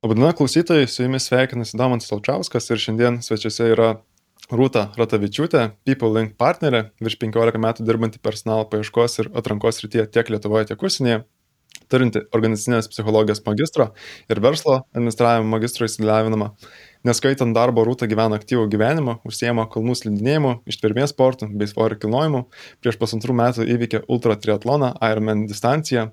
Labadiena klausytojai, su jumis sveikinasi Domantas Alčiauskas ir šiandien svečiuose yra Rūta Ratavičiūtė, People Link partnerė, virš 15 metų dirbanti personalo paieškos ir atrankos rytyje tiek Lietuvoje, tiek užsienyje, turinti organizacinės psichologijos magistro ir verslo administravimo magistro įsilavinimą. Neskaitant darbo, Rūta gyvena aktyvų gyvenimą, užsiema kalnų slidinėjimu, ištvermės sportų bei svorio kilnojimu. Prieš pusantrų metų įveikė ultra triatloną Ironman distanciją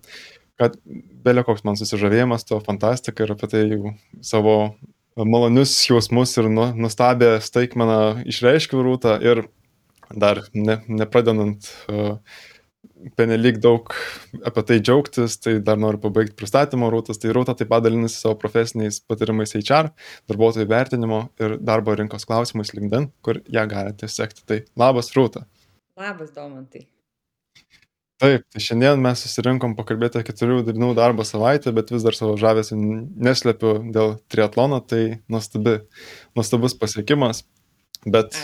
kad belė koks man susižavėjimas to fantastika ir apie tai jau savo malonius jausmus ir nu, nustabę staigmeną išreiškiau rūtą ir dar ne, nepradedant uh, penelyg daug apie tai džiaugtis, tai dar noriu pabaigti pristatymo rūtas. Tai rūta taip pat dalinasi savo profesiniais patarimais HR, darbuotojų vertinimo ir darbo rinkos klausimais LinkedIn, kur ją galite sekti. Tai labas rūta. Labas, Domantai taip tai šiandien mes susirinkom pakalbėti keturių dienų darbo savaitę bet vis dar savo žavesio neslepiu dėl triatlono tai nuostabi nuostabus pasiekimas. Bet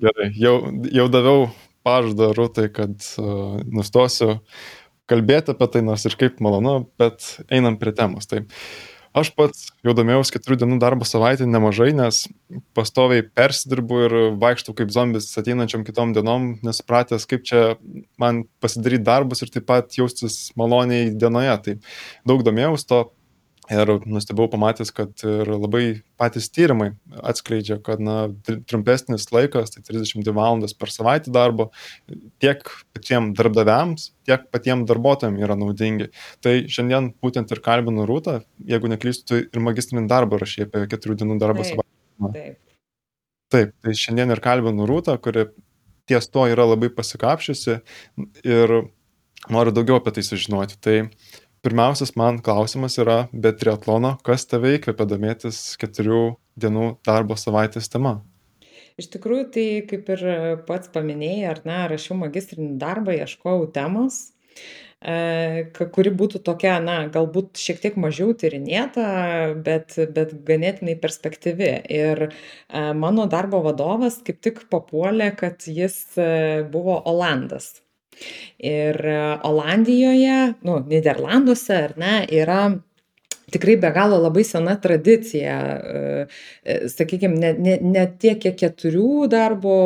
gerai jau jau daviau pažadą rūtai kad uh, nustosiu kalbėti apie tai nors ir kaip malonu bet einam prie temos. Tai aš pats jau domėjausi keturių dienų darbo savaitę nemažai nes pastoviai persidirbu ir vaikštau kaip zombis ateinančiom kitom dienom nesupratęs kaip čia man pasidaryt darbus ir taip pat jaustis maloniai dienoje. Tai daug domėjaus to ir nustebau pamatęs kad ir labai patys tyrimai atskleidžia kad na trumpesnis laikas tai trisdešim dvi valandos per savaitę darbo tiek patiem darbdaviams tiek patiem darbuotojam yra naudingi. Tai šiandien būtent ir kalbinu rūtą jeigu neklystu tu ir magistrinį darbą rašei apie keturių dienų darbo savaitę. taip. Tai šiandien ir kalbinu rūtą kuri ties tuo yra labai pasikapsčiusi ir noriu daugiau apie tai sužinoti. Tai pirmiausias man klausimas yra be triatlono kas tave įkvepia domėtis keturių dienų darbo savaitės tema Iš tikrųjų, tai kaip ir pats paminėjai, ar ne, rašiau magistrinį darbą, ieškojau temos, e, kuri būtų tokia, na, galbūt šiek tiek mažiau tyrinėta, bet, bet ganėtinai perspektyvi. Ir e, mano darbo vadovas kaip tik papuolė, kad jis e, buvo Olandas. Ir e, Olandijoje, nu, Niderlanduose, ar ne, yra tikrai be galo labai sena tradicija, e, e, sakykime, ne, ne, ne tiek kiek keturių darbo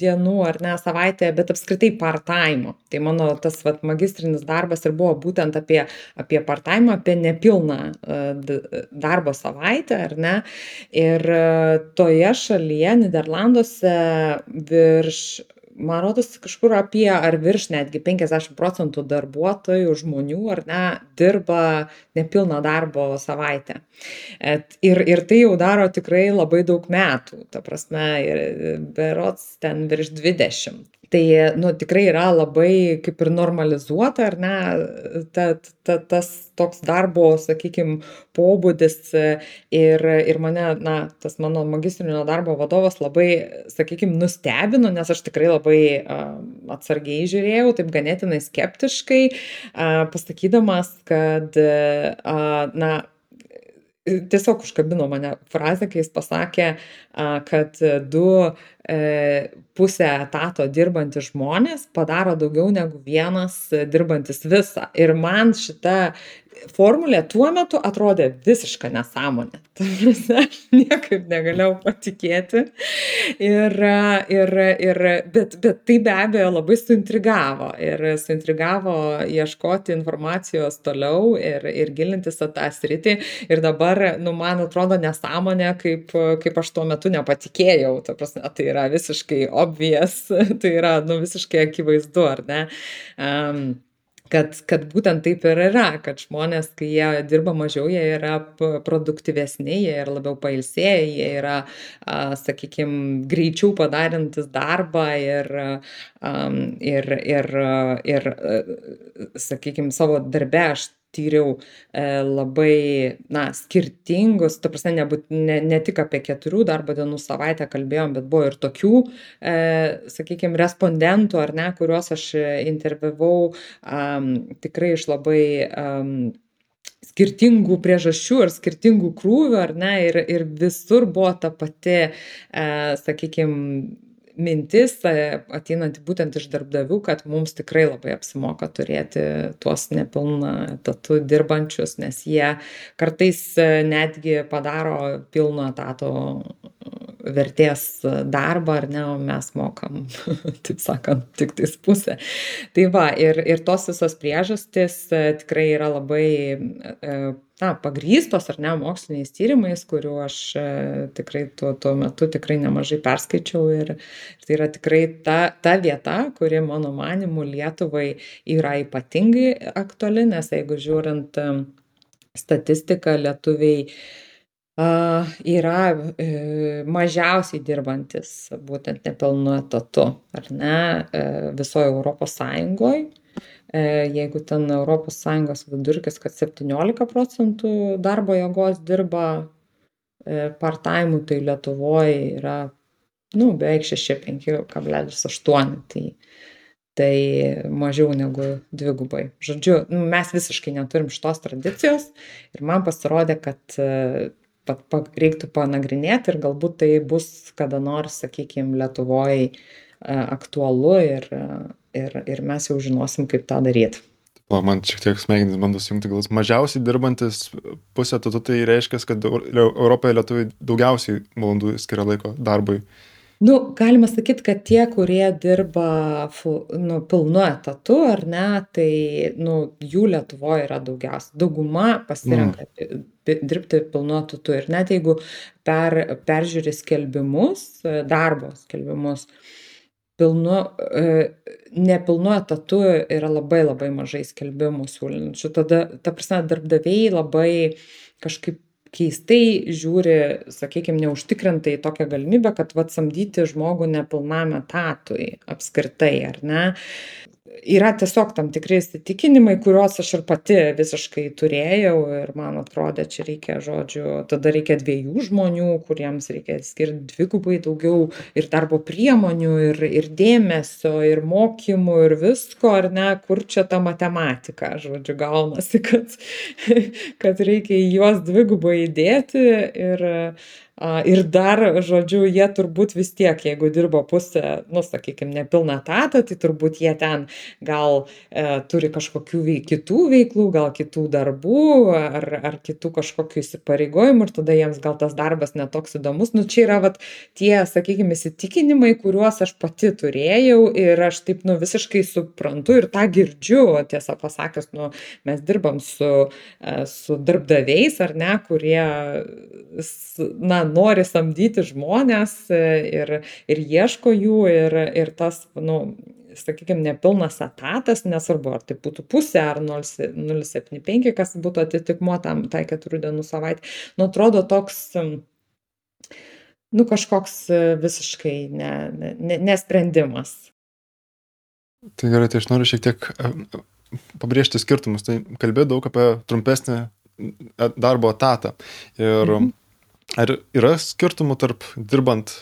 dienų ar ne savaitėje, bet apskritai part-time. Tai mano tas vat, magistrinis darbas ir buvo būtent apie, apie part-time, apie nepilną darbo savaitę, ar ne. Ir toje šalyje, Niderlanduose, virš man rodos kažkur apie ar virš netgi penkiasdešim procentų darbuotojų žmonių ar ne dirba nepilną darbo savaitę. Et ir ir tai jau daro tikrai labai daug metų ta prasme ir berods ten virš dvidešim tai nu tikrai yra labai kaip ir normalizuota ar ne ta ta tas toks darbo sakykim pobūdis. Ir ir mane na tas mano magistrinio darbo vadovas labai sakykim nustebino nes aš tikrai labai atsargiai žiūrėjau taip ganėtinai skeptiškai pasakydamas kad na tiesiog užkabino mane frazė, kai jis pasakė, kad du e, pusę etato dirbantys žmonės padaro daugiau negu vienas dirbantis visą. Ir man šita formulė tuo metu atrodė visiška nesąmonė. Aš niekaip negalėjau patikėti. Ir, ir, ir, bet, bet tai be abejo labai suintrigavo. Ir suintrigavo ieškoti informacijos toliau ir, ir gilintis tą sritį. Ir dabar, nu, man atrodo nesąmonė, kaip, kaip aš tuo metu nepatikėjau. Ta prasme, tai yra visiškai obvious, tai yra, nu, visiškai akivaizdu, ar ne? Um, kad kad būtent taip ir yra kad žmonės kai jie dirba mažiau jie yra produktyvesni jie yra labiau pailsėję jie yra a sakykim greičiau padarantys darbą ir am ir ir ir sakykim savo darbe aš tyriau e, labai na skirtingus ta prasme nebūt ne ne tik apie keturių darbo dienų savaitę kalbėjom bet buvo ir tokių e, sakykim respondentų ar ne kuriuos aš interviavau am tikrai iš labai am skirtingų priežasčių ir skirtingų krūvių ar ne ir ir visur buvo ta pati e, sakykim mintis ateinanti būtent iš darbdavių, kad mums tikrai labai apsimoka turėti tuos nepilną etatų dirbančius, nes jie kartais netgi padaro pilno etato vertės darbą, ar ne, o mes mokam, taip sakant, tik tais pusę. Tai va, ir, ir tos visos priežastys tikrai yra labai na, pagrystos ar ne moksliniais tyrimais, kuriuo aš e, tikrai tuo, tuo metu tikrai nemažai perskaičiau ir, tai yra tikrai ta, ta vieta, kuri mano manimu Lietuvai yra ypatingai aktuali, nes jeigu žiūrint e, statistiką, lietuviai uh, yra uh, mažiausiai dirbantis būtent nepilnu etatu, ar ne, uh, visoje Europos Sąjungoje E, jeigu ten Europos Sąjungos vidurkis, kad 17 procentų darbo jėgos dirba e, part-time, tai Lietuvoje yra, nu, beveik 6,5,8. Tai, tai mažiau negu dvigubai. Žodžiu, nu, mes visiškai neturim šitos tradicijos ir man pasirodė, kad pat, pa, reiktų panagrinėti ir galbūt tai bus kada nors, sakykime, Lietuvoje aktualu ir, ir, ir mes jau žinosim, kaip tą daryti. O man šiek tiek smegenys bando sujungti galus. Mažiausiai dirbantis pusę tų, tai reiškia, kad Europoje lietuviai daugiausiai valandų skiria laiko darbui. Nu, galima sakyti, kad tie, kurie dirba nu, pilnu etatu, ar ne, tai nu, jų Lietuvoje yra daugiausia. Dauguma pasirenka mm. dirbti pilnu etatu. Ir net jeigu per, peržiūri skelbimus, darbo skelbimus, uh, pilnu e, nepilnu etatu yra labai labai mažai skelbimų siūlančių. Tada, ta prasme, darbdaviai labai kažkaip keistai žiūri, sakykime, neužtikrintai tokią galimybę, kad vat samdyti žmogų nepilnam etatui apskritai, ar ne yra tiesiog tam tikri įsitikinimai kuriuos aš ir pati visiškai turėjau ir man atrodė čia reikia žodžiu tada reikia dviejų žmonių kuriems reikia skirt dvigubai daugiau ir darbo priemonių ir ir dėmesio ir mokymų ir visko ar ne kur čia ta matematika žodžiu gaunasi kad kad reikia į juos dvigubai įdėti ir Ir dar, žodžiu, jie turbūt vis tiek, jeigu dirbo pusę, nu, sakykime, nepilną etatą, tai turbūt jie ten gal e, turi kažkokių veik, kitų veiklų, gal kitų darbų ar, ar kitų kažkokių įsipareigojimų ir tada jiems gal tas darbas netoks įdomus. Nu, čia yra vat, tie, sakykime, įsitikinimai, kuriuos aš pati turėjau ir aš taip, nu, visiškai suprantu ir tą girdžiu, tiesą pasakius, nu, mes dirbam su, e, su darbdaviais ar ne, kurie, na, nori samdyti žmones e, ir, ir ieško jų ir, ir tas, nu, sakykime, nepilnas etatas, nesvarbu, ar tai būtų pusė ar 0,75, kas būtų atitikmuo tam tai keturių dienų savaitė, nu, atrodo toks, nu, kažkoks visiškai ne, ne, nesprendimas. Tai gerai, tai aš noriu šiek tiek e, pabrėžti skirtumus. Tai kalbėjau daug apie trumpesnį e, darbo etatą. Ir mhm ar yra skirtumų tarp dirbant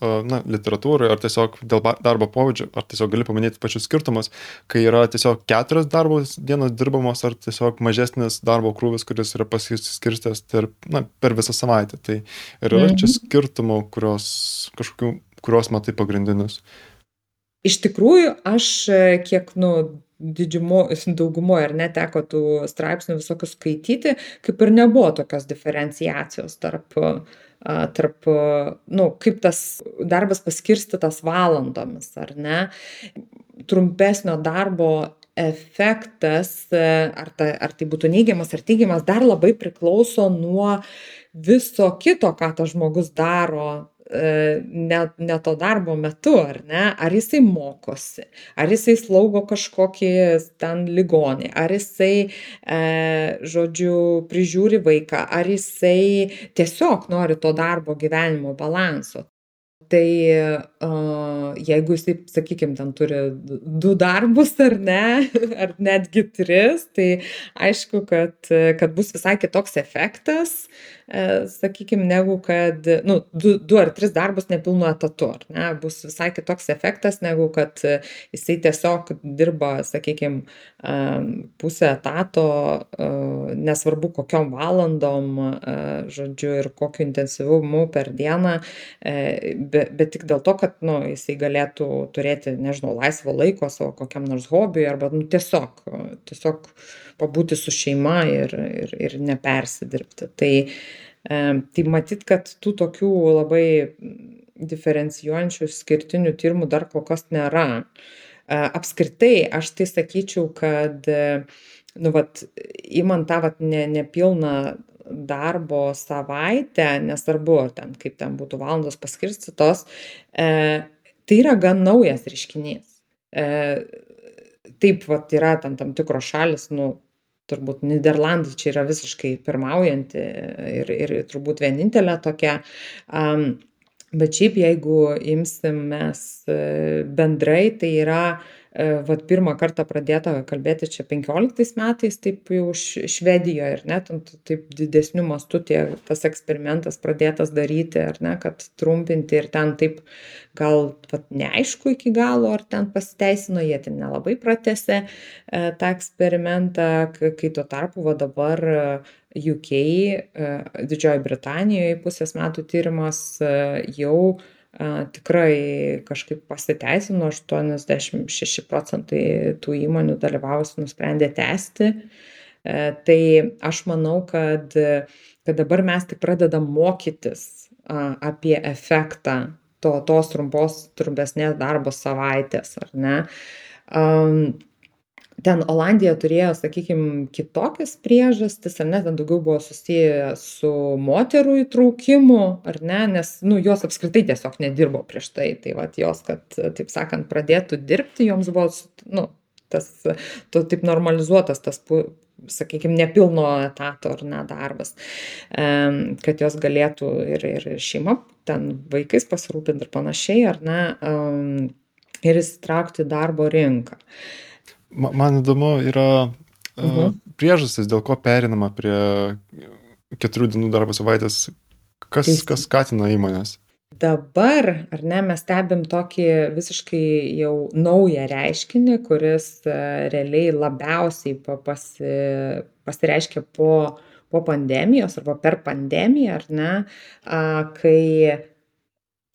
na, literatūroje, ar tiesiog dėl darbo pobūdžio, ar tiesiog gali paminėti pačius skirtumus, kai yra tiesiog keturios darbo dienos dirbamos, ar tiesiog mažesnis darbo krūvis, kuris yra pasiskirstęs tarp, na, per visą savaitę. Tai yra mhm. čia skirtumų, kurios kažkokių, kurios matai pagrindinius. Iš tikrųjų, aš kiek, nu, didžiumo daugumoj ar ne teko tų straipsnių visokių skaityti kaip ir nebuvo tokios diferenciacijos tarp tarp, nu, kaip tas darbas paskirstytas valandomis, ar ne. Trumpesnio darbo efektas, ar, ta, ar tai būtų neigiamas ar teigiamas, dar labai priklauso nuo viso kito, ką tas žmogus daro ne, ne to darbo metu, ar ne? Ar jisai mokosi, ar jisai slaugo kažkokį ten ligonį, ar jisai, e, žodžiu, prižiūri vaiką, ar jisai tiesiog nori to darbo gyvenimo balanso. Tai uh, jeigu jisai, sakykime, ten turi du darbus ar ne, ar netgi tris, tai aišku, kad, kad bus visai kitoks efektas, sakykim, negu kad, nu, du, du ar tris darbus nepilnu etatu, ne, bus visai kitoks efektas, negu kad jisai tiesiog dirba, sakykim, pusę etato, nesvarbu kokiom valandom, žodžiu, ir kokiu intensyvumu per dieną, bet, bet tik dėl to, kad, nu, jisai galėtų turėti, nežinau, laisvo laiko savo kokiam nors hobiui arba, nu, tiesiog, tiesiog pabūti su šeima ir, ir, ir nepersidirbti. Tai, tai matyt, kad tų tokių labai diferencijuojančių skirtinių tyrimų dar kol kas nėra. Apskritai, aš tai sakyčiau, kad, nu, vat, įmant tą, vat, ne, nepilną darbo savaitę, nesvarbu, ar ten, kaip ten būtų valandos paskirstytos, e, tai yra gan naujas reiškinys. E, taip, vat, yra ten tam tikros šalis, nu, turbūt Niderlandai čia yra visiškai pirmaujanti ir, ir turbūt vienintelė tokia. Um, bet šiaip jeigu imsim mes e, bendrai, tai yra E, vat pirmą kartą pradėta kalbėti čia penkioliktais metais taip jau švedijoj ar ne ten taip didesniu mastu tie tas eksperimentas pradėtas daryti ar ne kad trumpinti ir ten taip gal vat neaišku iki galo ar ten pasiteisino jie ten nelabai pratęsė e, tą eksperimentą kai tuo tarpu va dabar UK e, Didžioji Britanijoje pusės metų tyrimas jau tikrai kažkaip pasiteisino, 86 procentai tų įmonių dalyvavusi nusprendė tęsti. E, tai aš manau, kad, kad dabar mes tik pradedam mokytis apie efektą to, tos trumpos, trumpesnės darbo savaitės, ar ne? Ten Olandija turėjo, sakykime, kitokias priežastis, ar ne, ten daugiau buvo susiję su moterų įtraukimu, ar ne, nes, nu, jos apskritai tiesiog nedirbo prieš tai, tai va, jos, kad, taip sakant, pradėtų dirbti, joms buvo, nu, tas, to taip normalizuotas tas, sakykime, nepilno etato ar ne darbas, kad jos galėtų ir, ir šeima, ten vaikais pasirūpinti ir panašiai, ar ne, ir įsitraukti darbo rinką. Ma man įdomu yra uh, mhm. priežastis, dėl ko perinama prie keturių dienų darbo savaitės. Kas, kas skatina įmonės? Dabar, ar ne, mes stebim tokį visiškai jau naują reiškinį, kuris uh, realiai labiausiai pasi, pasireiškia po, po pandemijos arba per pandemiją, ar ne, kai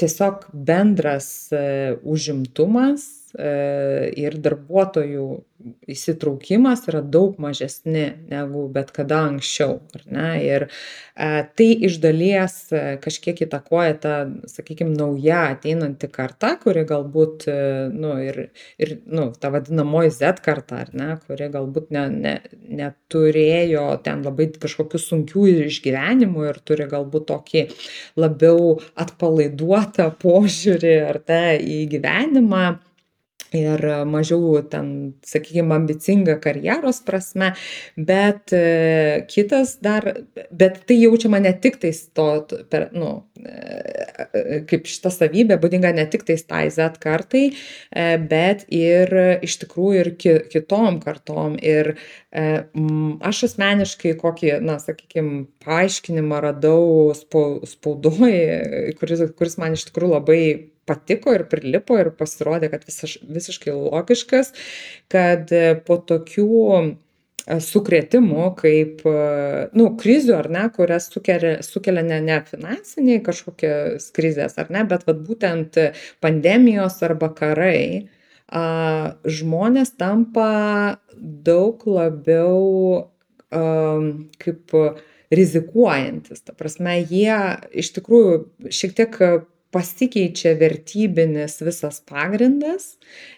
tiesiog bendras uh, užimtumas ir darbuotojų įsitraukimas yra daug mažesni negu bet kada anksčiau, ne? Ir e, tai iš dalies e, kažkiek įtakoja ta, sakykime, nauja ateinanti karta, kuri galbūt, e, nu, ir, ir, nu, ta vadinamoji Z karta, ar ne, kuri galbūt ne, ne, neturėjo ten labai kažkokių sunkių išgyvenimų ir turi galbūt tokį labiau atpalaiduotą požiūrį ar ne į gyvenimą ir mažiau ten, sakykime, ambicinga karjeros prasme, bet e, kitas dar, bet tai jaučiama ne tik tais to, per, nu, e, kaip šita savybė būdinga ne tik tais tai Z kartai, e, bet ir iš tikrųjų ir ki, kitom kartom. Ir aš asmeniškai kokį, na, sakykime, paaiškinimą radau spaudoje, kuris, kuris man iš tikrųjų labai patiko ir prilipo ir pasirodė, kad visiš, visiškai logiškas, kad e, po tokių e, sukrėtimų kaip, e, nu, krizių ar ne, kurias sukelia, sukelia ne, ne finansiniai kažkokios krizės ar ne, bet vat, būtent pandemijos arba karai, a, žmonės tampa daug labiau a, kaip rizikuojantis. Ta prasme, jie iš tikrųjų šiek tiek pasikeičia vertybinis visas pagrindas,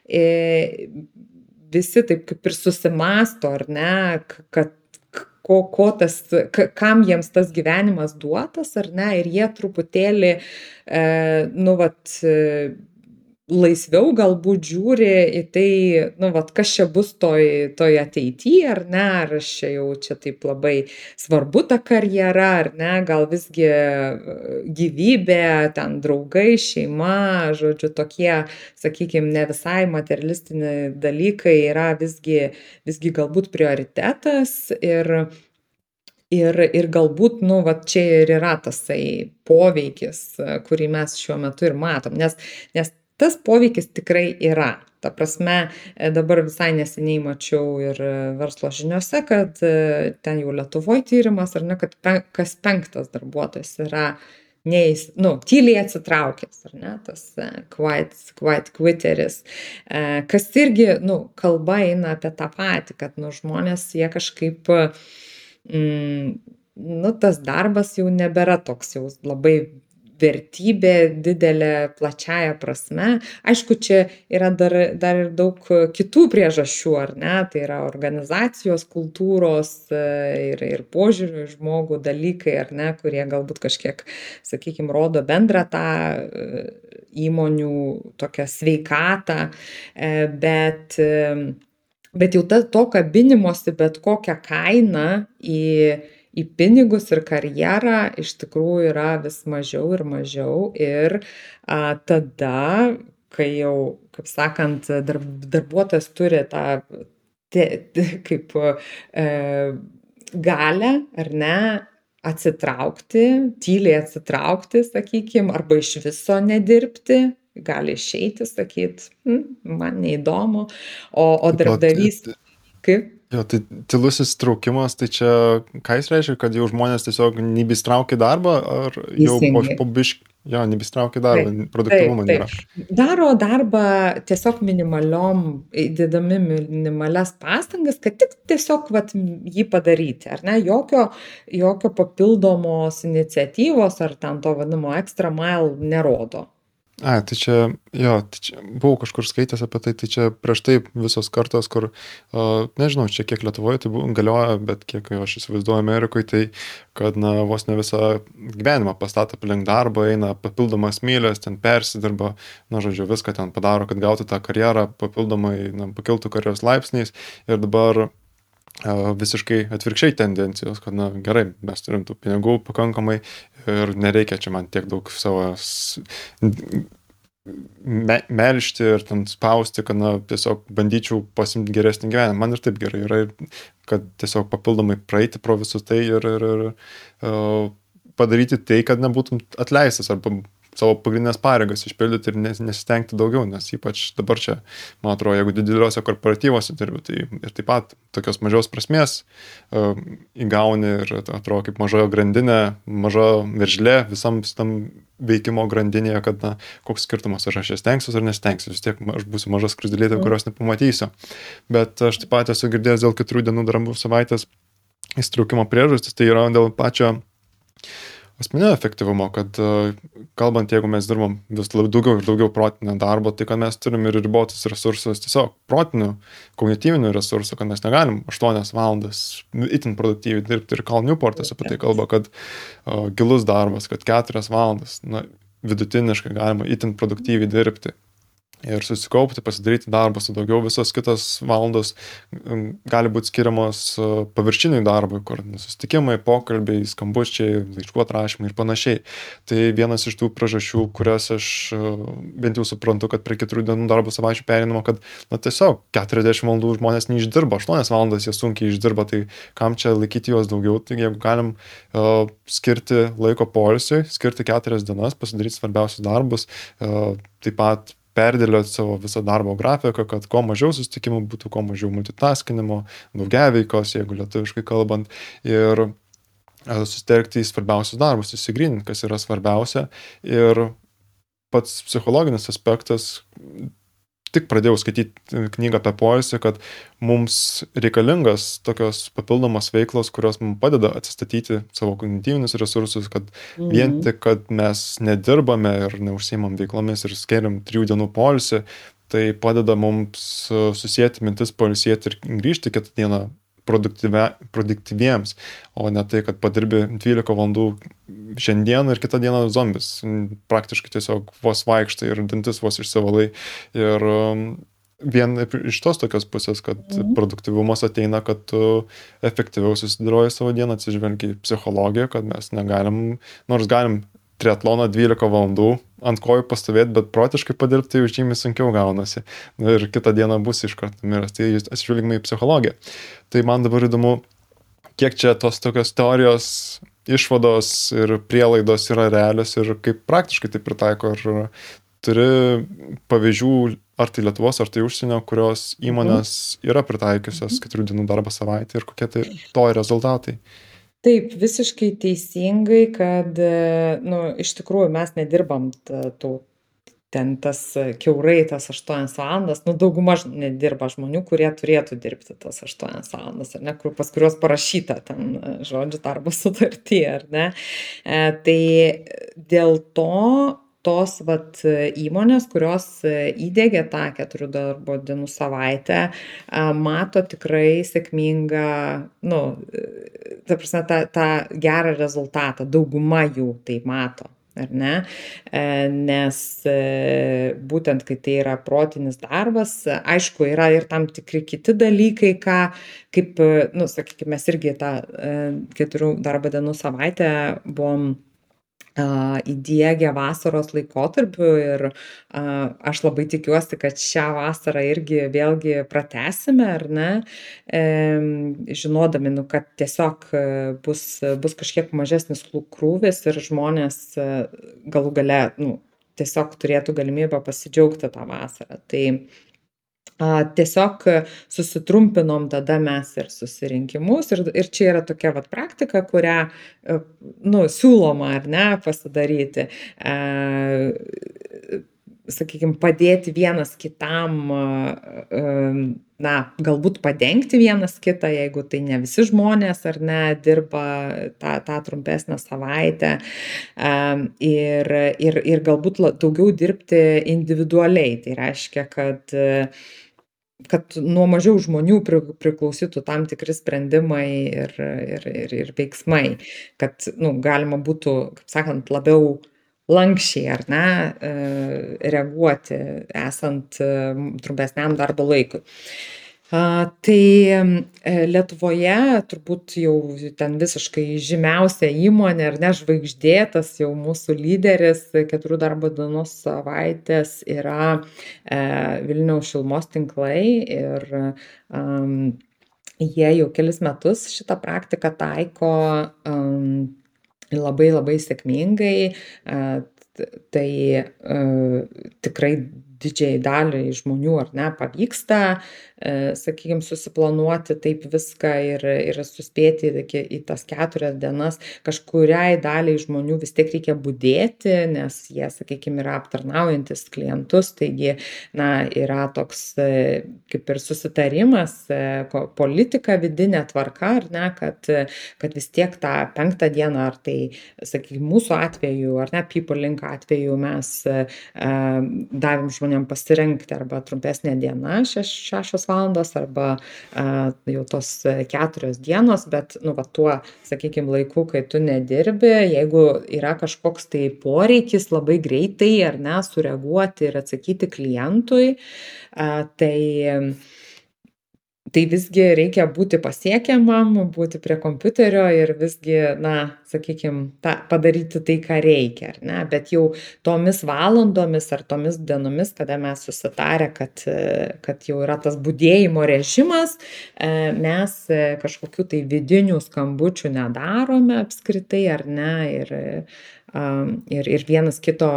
e, visi taip kaip ir susimasto, ar ne, kad ko, ko tas, kam jiems tas gyvenimas duotas, ar ne, ir jie truputėlį, e, nu, vat, laisviau galbūt žiūri į tai, nu, vat, kas čia bus toj, toj ateityje, ar ne, ar aš čia jau čia taip labai svarbu ta karjera, ar ne, gal visgi e, gyvybė, ten draugai, šeima, žodžiu, tokie, sakykime, ne visai materialistiniai dalykai yra visgi, visgi galbūt prioritetas ir Ir, ir galbūt, nu, va čia ir yra tasai poveikis, kurį mes šiuo metu ir matom, nes, nes tas poveikis tikrai yra. Ta prasme, dabar visai neseniai mačiau ir verslo žiniuose, kad ten jau Lietuvoje tyrimas, ar ne, kad pen, kas penktas darbuotojas yra neįs, nu, tyliai atsitraukęs, ar ne, tas quiet, quiet quitteris, kas irgi, nu, kalba eina apie tą patį, kad, nu, žmonės jie kažkaip, mm, nu, tas darbas jau nebėra toks jau labai vertybė didelė plačiąja prasme. Aišku, čia yra dar, dar ir daug kitų priežasčių, ar ne? Tai yra organizacijos, kultūros e, ir, ir požiūrių žmogų dalykai, ar ne, kurie galbūt kažkiek, sakykime, rodo bendrą tą e, įmonių tokią sveikatą, e, bet Bet jau ta, to kabinimosi bet kokią kainą į, į pinigus ir karjerą iš tikrųjų yra vis mažiau ir mažiau ir a, tada, kai jau, kaip sakant, darb, darbuotojas turi tą te, te, kaip e, galę ar ne atsitraukti, tyliai atsitraukti, sakykime, arba iš viso nedirbti, gali išeiti, sakyti, hm, man neįdomu, o, o darbdavys. Kaip? Jo, tai tylusis traukimas, tai čia ką jis reiškia, kad jau žmonės tiesiog nebistraukia darbą, ar jau po, po biškį, jo, nebistraukia darbą, taip, produktivumo nėra. Daro darbą tiesiog minimaliom, įdėdami minimalias pastangas, kad tik tiesiog vat, jį padaryti, ar ne, jokio, jokio papildomos iniciatyvos ar ten to vadinamo extra mile nerodo. Ai, tai čia, jo, tai čia buvau kažkur skaitęs apie tai, tai čia prieš tai visos kartos, kur, uh, nežinau, čia kiek Lietuvoje tai galioja, bet kiek aš įsivaizduoju Amerikoje, tai kad, na, vos ne visą gyvenimą pastato aplink darbą, eina papildomas mylės, ten persidirba, na, žodžiu, viską ten padaro, kad gautų tą karjerą, papildomai, na, pakiltų karjeros laipsniais. Ir dabar visiškai atvirkščiai tendencijos, kad, na, gerai, mes turim tų pinigų pakankamai ir nereikia čia man tiek daug savo me, melšti ir ten spausti, kad, na, tiesiog bandyčiau pasimti geresnį gyvenimą. Man ir taip gerai yra, kad tiesiog papildomai praeiti pro visus tai ir, ir, ir uh, padaryti tai, kad nebūtum atleistas arba savo pagrindinės pareigas išpildyti ir nesistengti daugiau, nes ypač dabar čia, man atrodo, jeigu dideliuose korporatyvuose dirbi, tai ir taip pat tokios mažios prasmės uh, įgauni ir atrodo kaip mažojo grandinė, maža veržlė visam tam veikimo grandinėje, kad na, koks skirtumas, ar aš jas stengsiuosi ar nestengsiu, vis tiek aš būsiu maža skrusdėlėtė, kurios nepamatysiu. Bet aš taip pat esu girdėjęs dėl keturių dienų darbų savaitės įstraukimo priežastis, tai yra dėl pačio asmeninio efektyvumo, kad e, kalbant, jeigu mes dirbam vis daugiau ir daugiau protinio darbo, tai kad mes turim ir ribotus resursus, tiesiog protinių, kognityvinių resursų, kad mes negalim 8 valandas itin produktyviai dirbti. Ir Kal Newportas apie tai kalba, kad uh, gilus darbas, kad 4 valandas, na, vidutiniškai galima itin produktyviai dirbti ir susikaupti, pasidaryti darbą su daugiau, visos kitos valandos gali būti skiriamos e, paviršiniai darbui, kur susitikimai, pokalbiai, skambučiai, laiškų atrašymai ir panašiai. Tai vienas iš tų priežasčių, kurias aš e, bent jau suprantu, kad prie keturių dienų darbo savaičių perinimo, kad na, tiesiog 40 valandų žmonės neišdirba, 8 valandas jie sunkiai išdirba, tai kam čia laikyti juos daugiau, tai jeigu galim uh, skirti laiko polisiui, skirti 4 dienas, pasidaryti svarbiausius darbus, uh, taip pat perdėlioti savo visą darbo grafiką, kad kuo mažiau susitikimų būtų, kuo mažiau multitaskinimo, daugiaveikos, jeigu lietuviškai kalbant, ir e, susitelkti į svarbiausius darbus, įsigryninti, kas yra svarbiausia. Ir pats psichologinis aspektas tik pradėjau skaityti knygą apie poilsį, kad mums reikalingas tokios papildomos veiklos, kurios mums padeda atsistatyti savo kognityvinius resursus, kad mhm. vien tik, kad mes nedirbame ir neužsiimam veiklomis ir skiriam trijų dienų poilsį, tai padeda mums susijęti mintis poilsėti ir grįžti kitą dieną produktyviems, o ne tai, kad padirbi 12 valandų šiandien ir kitą dieną zombis. Praktiškai tiesiog vos vaikštai ir dantis vos išsivalai. Ir um, vien iš tos tokios pusės, kad mhm. produktivumas ateina, kad tu efektyviau susidėlioji savo dieną, atsižvelgiai psichologiją, kad mes negalim, nors galim triatloną 12 valandų ant kojų pastovėti, bet protiškai padirbti jau žymiai sunkiau gaunasi. Ir kitą dieną bus iš karto miręs. Tai atsižvelgime į psichologiją. Tai man dabar įdomu kiek čia tos tokios teorijos išvados ir prielaidos yra realios ir kaip praktiškai tai pritaiko. Ar turi pavyzdžių, ar tai Lietuvos, ar tai užsienio, kurios Mhm. įmonės yra pritaikiusios keturių dienų darbo savaitę ir kokie tai to rezultatai? Taip, visiškai teisingai, kad, nu, iš tikrųjų mes nedirbam t tų ten tas kiaurai tas 8 valandas, nu, dauguma nedirba žmonių, kurie turėtų dirbti tas 8 valandas, ar ne, kur pas kuriuos parašyta ten, žodžiu, darbo sutarty, ar ne. E, tai dėl to tos vat įmonės, kurios įdėgė tą keturių darbo dienų savaitę, mato tikrai sėkmingą, nu, ta prasme, tą, tą gerą rezultatą. Dauguma jų tai mato ar ne? E, nes e, būtent, kai tai yra protinis darbas, aišku, yra ir tam tikri kiti dalykai, ką, kaip, nu, sakykime, mes irgi tą e, keturių darbo dienų savaitę buvom įdėgę vasaros laikotarpiu ir aš labai tikiuosi, kad šią vasarą irgi vėlgi pratesime, ar ne, žinodami, nu, kad tiesiog bus, bus kažkiek mažesnis krūvis ir žmonės galų gale, nu, tiesiog turėtų galimybę pasidžiaugti tą vasarą. Tai a, tiesiog susitrumpinom tada mes ir susirinkimus ir, ir čia yra tokia vat praktika, kurią, nu, siūloma ar ne pasidaryti. A, sakykime, padėti vienas kitam, na, galbūt padengti vienas kitą, jeigu tai ne visi žmonės ar ne dirba tą, tą trumpesnę savaitę ir, ir, ir galbūt daugiau dirbti individualiai. Tai reiškia, kad kad nuo mažiau žmonių pri, priklausytų tam tikri sprendimai ir, ir, ir, ir veiksmai, kad nu, galima būtų, kaip sakant, labiau lankščiai ar ne reaguoti esant trumpesniam darbo laikui. A, tai e, Lietuvoje turbūt jau ten visiškai žymiausia įmonė ar ne žvaigždėtas jau mūsų lyderis keturių darbo dienos savaitės yra e, Vilniaus šilmos tinklai ir um, jie jau kelis metus šitą praktiką taiko um, labai labai sėkmingai. Uh, tai uh, tikrai didžiai daliai žmonių ar ne pavyksta, e, sakykime, susiplanuoti taip viską ir, ir suspėti į, į tas keturias dienas. Kažkuriai daliai žmonių vis tiek reikia būdėti, nes jie, sakykime, yra aptarnaujantis klientus, taigi, na, yra toks e, kaip ir susitarimas, e, politika vidinė tvarka, ar ne, kad, kad vis tiek tą penktą dieną, ar tai, sakykime, mūsų atveju, ar ne, people link atveju mes davėm žmonėms žmonėm pasirinkti arba trumpesnė diena šeš šešios valandos arba a, jau tos keturios dienos, bet, nu, va, tuo, sakykime, laiku, kai tu nedirbi, jeigu yra kažkoks tai poreikis labai greitai ar ne, sureaguoti ir atsakyti klientui, a, tai tai visgi reikia būti pasiekiamam, būti prie kompiuterio ir visgi, na, sakykime, ta, padaryti tai, ką reikia, ar ne? Bet jau tomis valandomis ar tomis dienomis, kada mes susitarę, kad, kad jau yra tas būdėjimo režimas, mes kažkokių tai vidinių skambučių nedarome apskritai, ar ne? Ir, ir, ir vienas kito,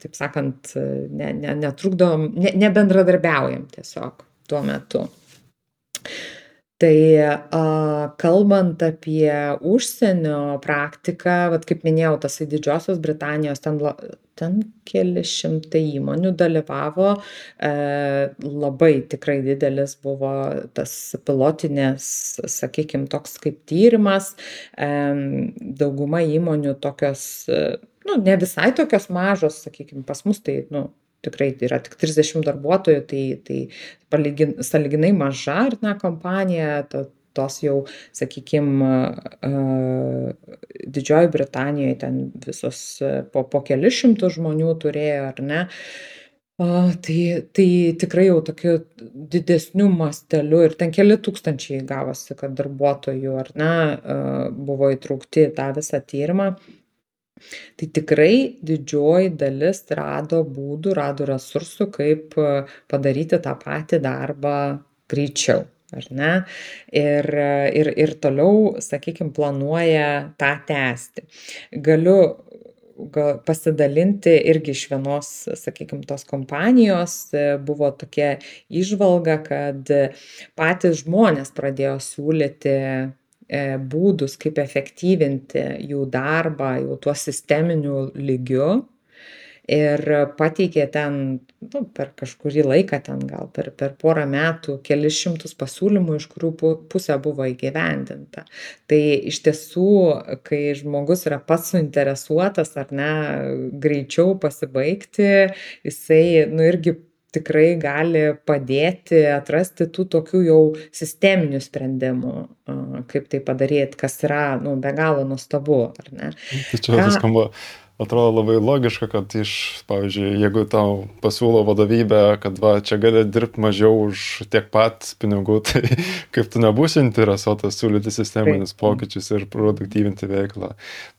taip sakant, ne, ne, netrukdom, ne, nebendradarbiaujam tiesiog tuo metu. Tai a, kalbant apie užsienio praktiką, vat, kaip minėjau, tas į Didžiosios Britanijos, ten, ten keli šimtai įmonių dalyvavo, e, labai tikrai didelis buvo tas pilotinės, sakykime, toks kaip tyrimas, e, dauguma įmonių tokios, nu, ne visai tokios mažos, sakykime, pas mus tai, nu, tikrai yra tik 30 darbuotojų, tai, tai palygin, saliginai maža ar ne kompanija, to, tos jau, sakykime, Didžioji Britanijoje ten visos po, po kelius šimtų žmonių turėjo, ar ne. A, tai, tai tikrai jau tokiu didesniu masteliu ir ten keli tūkstančiai gavosi, kad darbuotojų ar ne buvo įtraukti į tą visą tyrimą. Tai tikrai didžioji dalis rado būdų, rado resursų, kaip padaryti tą patį darbą greičiau ar ne? Ir, ir, ir toliau, sakykime, planuoja tą tęsti. Galiu gal pasidalinti irgi iš vienos, sakykime, tos kompanijos buvo tokia išvalga, kad patys žmonės pradėjo siūlyti e, būdus, kaip efektyvinti jų darbą jau tuo sisteminiu lygiu. Ir pateikė ten nu per kažkurį laiką ten gal per per porą metų kelis šimtus pasiūlymų iš kurių pu pusė buvo įgyvendinta. Tai iš tiesų kai žmogus yra pats suinteresuotas ar ne greičiau pasibaigti jisai nu irgi tikrai gali padėti atrasti tų tokių jau sisteminių sprendimų kaip tai padaryt kas yra nu be galo nuostabu tai čia skamba atrodo labai logiška kad iš pavyzdžiui jeigu tau pasiūlo vadovybė kad va čia gali dirbt mažiau už tiek pat pinigų tai kaip tu nebūsi interesuotas siūlyti sisteminius pokyčius ir produktyvinti veiklą.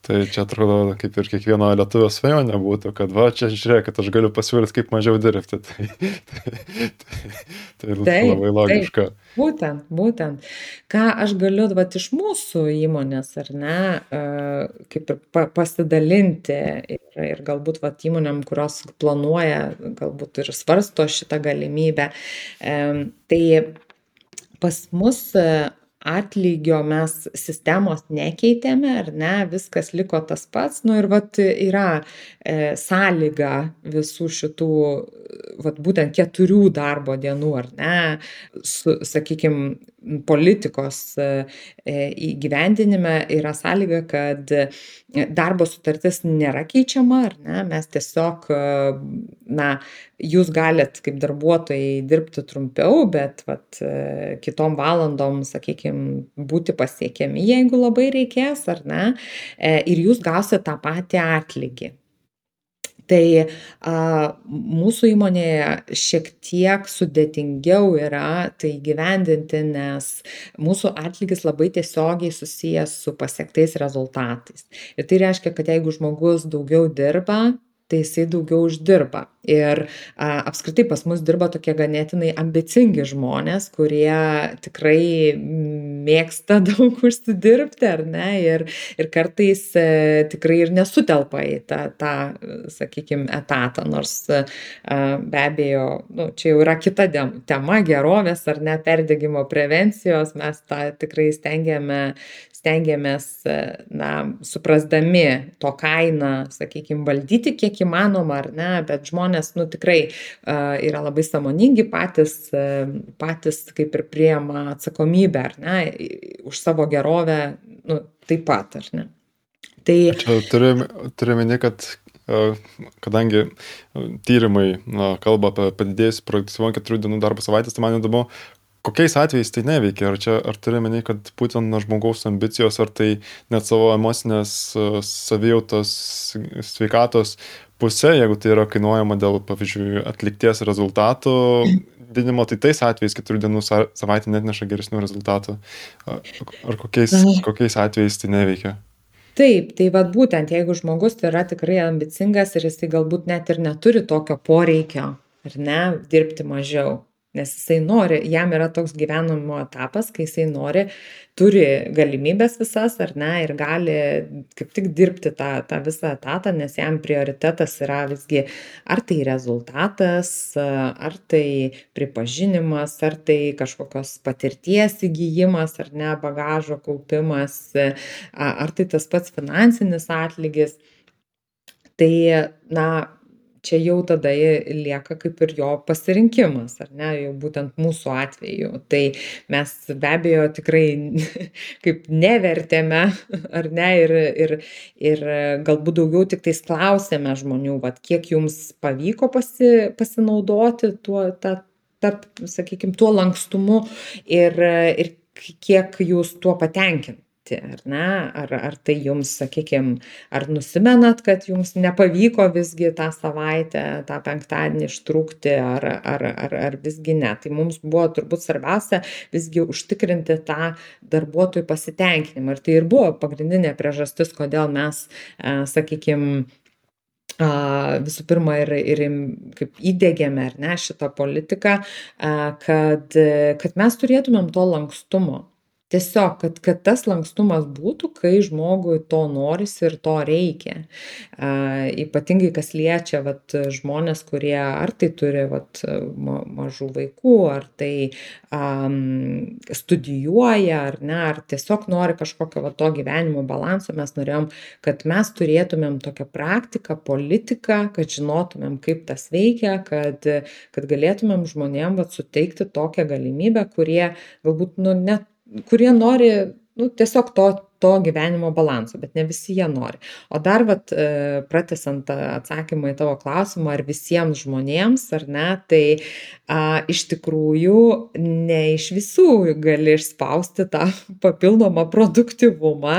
Tai čia atrodo kaip ir kiekvieno lietuvio svajonė būtų kad va čia žiūrėkit aš galiu pasiūlyt kaip mažiau dirbti. Tai tai tai tai labai logiška būtent būtent. Ką aš galiu vat iš mūsų įmonės ar ne kaip ir pa pasidalinti ir ir galbūt vat įmonėm kurios planuoja galbūt ir svarsto šitą galimybę. Tai pas mus atlygio mes sistemos nekeitėme ar ne viskas liko tas pats. Nu ir vat yra e, sąlyga visų šitų vat būtent keturių darbo dienų ar ne su sakykim politikos e, įgyvendinime yra sąlyga kad darbo sutartis nėra keičiama ar ne? Mes tiesiog na jūs galit kaip darbuotojai dirbti trumpiau bet vat kitom valandom sakykim būti pasiekiami jeigu labai reikės ar ne? Ir jūs gausit tą patį atlygį tai a mūsų įmonėje šiek tiek sudėtingiau yra tai įgyvendinti nes mūsų atlygis labai tiesiogiai susijęs su pasiektais rezultatais. Ir tai reiškia kad jeigu žmogus daugiau dirba tai jisai daugiau uždirba. Ir a apskritai pas mus dirba tokie ganėtinai ambicingi žmonės kurie tikrai mėgsta daug užsidirbti ar ne? Ir ir kartais e, tikrai ir nesutelpa į tą tą sakykim etatą nors a be abejo nu čia jau yra kita tema gerovės ar ne perdegimo prevencijos. Mes tą tikrai stengiame stengiamės na suprasdami to kainą sakykim valdyti kiek įmanoma ar ne bet žmonės nu tikrai a yra labai sąmoningi patys patys kaip ir priima atsakomybę ar ne už savo gerovę nu taip pat ar ne. Tai čia turi turi omeny kad kadangi tyrimai na kalba apie padidėjusį produktyvumą keturių dienų darbo savaitės tai man įdomu kokiais atvejais tai neveikia? Ar čia ar turi omeny kad būtent nuo žmogaus ambicijos ar tai net savo emocinės savijautos sveikatos puse jeigu tai yra kainuojama dėl pavyzdžiui atlikties rezultatų didinimo tai tais atvejais keturių dienų sa savaitė neatneša geresnių rezultatų. Ar kokiais kokiais atvejais tai neveikia? Taip tai vat būtent jeigu žmogus yra tikrai ambicingas ir jisai galbūt net ir neturi tokio poreikio ar ne dirbti mažiau nes jisai nori jam yra toks gyvenimo etapas kai jisai nori turi galimybes visas ar ne ir gali kaip tik dirbti tą tą visą etatą nes jam prioritetas yra visgi ar tai rezultatas ar tai pripažinimas ar tai kažkokios patirties įgijimas ar ne bagažo kaupimas ar tai tas pats finansinis atlygis. Tai na čia jau tada lieka kaip ir jo pasirinkimas ar ne jau būtent mūsų atveju. Tai mes be abejo tikrai kaip nevertėme ar ne ir ir ir galbūt daugiau tiktais klausėme žmonių vat kiek jums pavyko pasi pasinaudoti tuo ta ta sakykim tuo lankstumu ir ir kiek jūs tuo patenkinti ar ne? Ar ar tai jums sakykim ar nusimenat kad jums nepavyko visgi tą savaitę tą penktadienį ištrūkti ar ar ar ar visgi ne? Tai mums buvo turbūt svarbiausia visgi užtikrinti tą darbuotojų pasitenkinimą. Ir tai ir buvo pagrindinė priežastis kodėl mes sakykim visų pirma ir, ir kaip įdėgėme ar ne šitą politiką, kad, kad mes turėtumėm to lankstumo tiesiog kad kad tas lankstumas būtų kai žmogui to norisi ir to reikia. A ypatingai kas liečia vat žmones kurie ar tai turi vat ma mažų vaikų ar tai am studijuoja ar ne ar tiesiog nori kažkokio va to gyvenimo balanso mes norėjom kad mes turėtumėm tokią praktiką politiką kad žinotumėm kaip tas veikia kad kad galėtumėm žmonėm vat suteikti tokią galimybę kurie galbūt nu net kurie nori nu tiesiog to to gyvenimo balanso bet ne visi jie nori. O dar vat e, pratęsiant tą atsakymą į tavo klausimą ar visiems žmonėms ar ne tai a, iš tikrųjų ne iš visų gali išspausti tą papildomą produktyvumą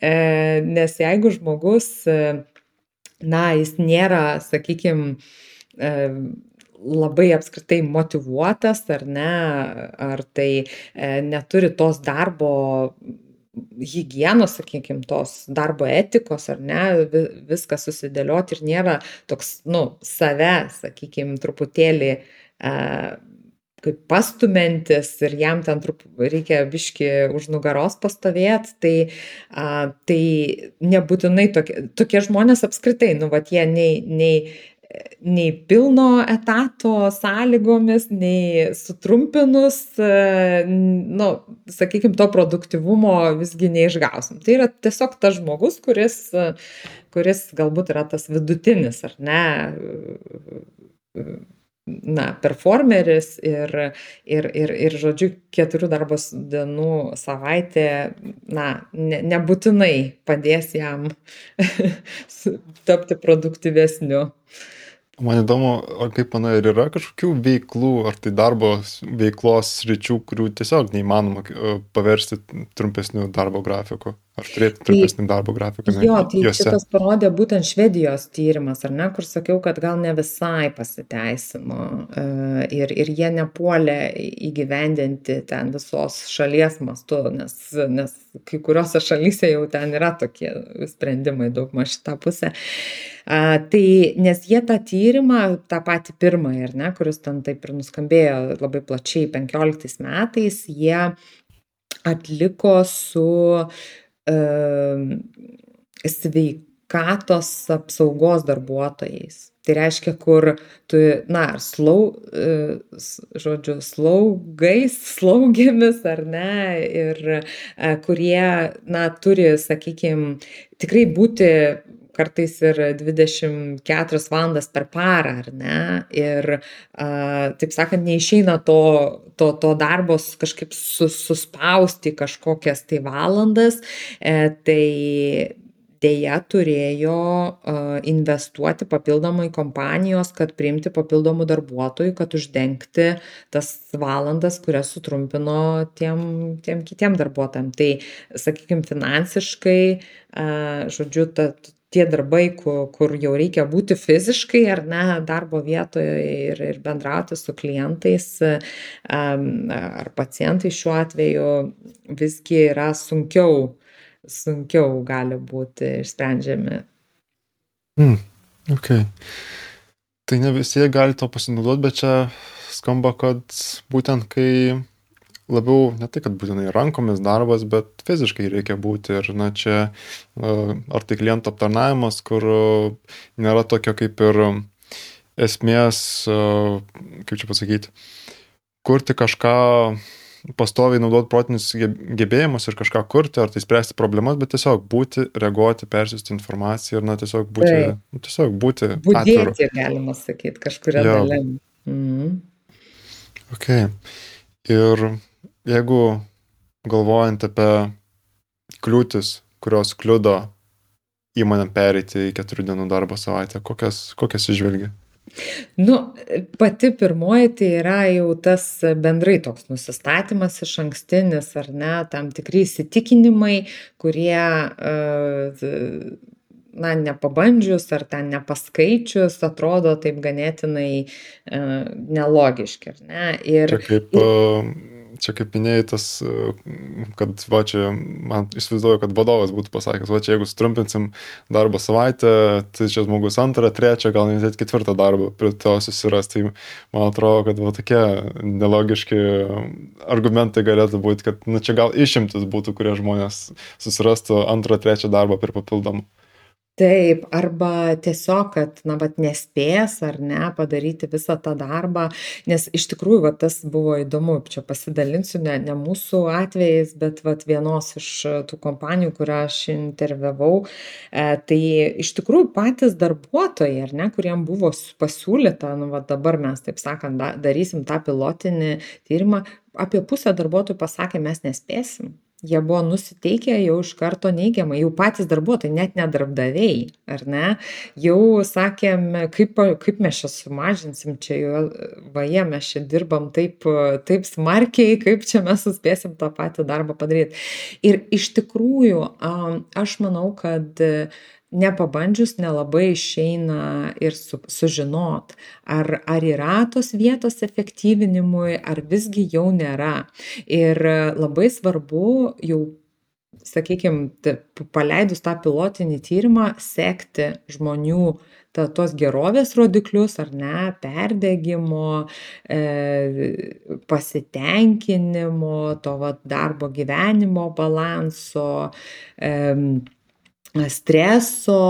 e, nes jeigu žmogus e, na jis nėra sakykim e, labai apskritai motyvuotas ar ne, ar tai e, neturi tos darbo higienos, sakykime, tos darbo etikos, ar ne, viską susidėlioti ir nėra toks, nu, save, sakykime, truputėlį e, kaip pastumentis ir jam ten trup, reikia biški už nugaros pastovėti, tai, a, tai nebūtinai tokie, tokie žmonės apskritai, nu, va, jie nei, nei nei pilno etato sąlygomis, nei sutrumpinus, e, nu, sakykime, to produktivumo visgi neišgausim. Tai yra tiesiog tas žmogus, kuris, kuris galbūt yra tas vidutinis, ar ne, na, performeris ir, ir, ir, ir žodžiu, keturių darbo dienų savaitė, na, ne, nebūtinai padės jam tapti produktyvesniu. Man įdomu, o kaip manai, ar yra kažkokių veiklų, ar tai darbo veiklos sričių, kurių tiesiog neįmanoma e, paversti trumpesnių darbo grafikų? Ar turėti Tai trumpesnį darbo grafiką jo, tai juose? šitas parodė būtent Švedijos tyrimas, ar ne, kur sakiau, kad gal ne visai pasiteisino e, ir, ir jie nepuolė įgyvendinti ten visos šalies mastu, nes, nes kai kuriuose šalyse jau ten yra tokie sprendimai daugmaž šitą pusę. A, tai nes jie tą tyrimą, tą patį pirmąjį, ar ne, kuris ten taip ir nuskambėjo labai plačiai 15 metais, jie atliko su sveikatos apsaugos darbuotojais. Tai reiškia, kur tu, na, slau, e, žodžiu, slaugais, slaugėmis ar ne, ir e, kurie, na, turi, sakykime, tikrai būti kartais ir 24 valandas per parą, ar ne? Ir, a, taip sakant, neišeina to, to, to darbos kažkaip sus, suspausti kažkokias tai valandas, e, tai dėja turėjo investuoti papildomai kompanijos, kad priimti papildomų darbuotojų, kad uždengti tas valandas, kurias sutrumpino tiem, tiem kitiem darbuotojam. Tai, sakykime, finansiškai, žodžiu, ta, tie darbai ku kur jau reikia būti fiziškai ar ne darbo vietoje ir ir bendrauti su klientais ar pacientais šiuo atveju visgi yra sunkiau sunkiau gali būti išsprendžiami. Hmm, okay. Tai ne visi gali to pasinaudoti, bet čia skamba, kad būtent kai labiau ne tai kad būtinai rankomis darbas bet fiziškai reikia būti ir na čia ar tai klientų aptarnavimas kur nėra tokio kaip ir esmės kaip čia pasakyt kurti kažką pastoviai naudot protinius gebėjimus ir kažką kurti, ar tai spręsti problemas, bet tiesiog būti, reaguoti, persiųsti informaciją ir, na, tiesiog būti, tai. tiesiog būti Budėti, atviru. galima sakyti, kažkuria dalim. Mhm. Ok. Ir jeigu galvojant apie kliūtis, kurios kliudo įmonėm pereiti į keturių dienų darbo savaitę, kokias, kokias išvelgi? Nu, pati pirmoji tai yra jau tas bendrai toks nusistatymas iš ankstinis, ar ne, tam tikri įsitikinimai, kurie na, nepabandžius ar ten nepaskaičius atrodo taip ganėtinai nelogiški, ar ne? Ir, Čia kaip ir čia kaip minėjai tas, kad va čia, man įsivaizduoju, kad vadovas būtų pasakęs, va čia jeigu sutrumpinsim darbo savaitę, tai čia žmogus antrą, trečią, gal net ketvirtą darbą prie to susiras. Tai man atrodo, kad va tokie nelogiški argumentai galėtų būti, kad nu, čia gal išimtis būtų, kurie žmonės susirastų antrą, trečią darbą per papildomą. Taip, arba tiesiog, kad, na, vat nespės ar ne padaryti visą tą darbą, nes iš tikrųjų, va tas buvo įdomu, čia pasidalinsiu, ne, ne mūsų atvejais, bet va vienos iš tų kompanijų, kurią aš interviavau, e, tai iš tikrųjų patys darbuotojai, ar ne, kuriem buvo pasiūlyta, nu, va dabar mes, taip sakant, da, darysim tą pilotinį tyrimą, apie pusę darbuotojų pasakė, mes nespėsim jie buvo nusiteikę jau iš karto neigiamai jau patys darbuotojai net ne darbdaviai ar ne jau sakėm kaip kaip mes čia sumažinsim čia jo vaje mes čia dirbam taip taip smarkiai kaip čia mes suspėsim tą patį darbą padaryt. Ir iš tikrųjų aš manau kad nepabandžius nelabai išeina ir su sužinot ar ar yra tos vietos efektyvinimui ar visgi jau nėra. Ir labai svarbu jau sakykim paleidus tą pilotinį tyrimą sekti žmonių ta tuos gerovės rodiklius ar ne perdegimo e pasitenkinimo to vat darbo gyvenimo balanso em streso,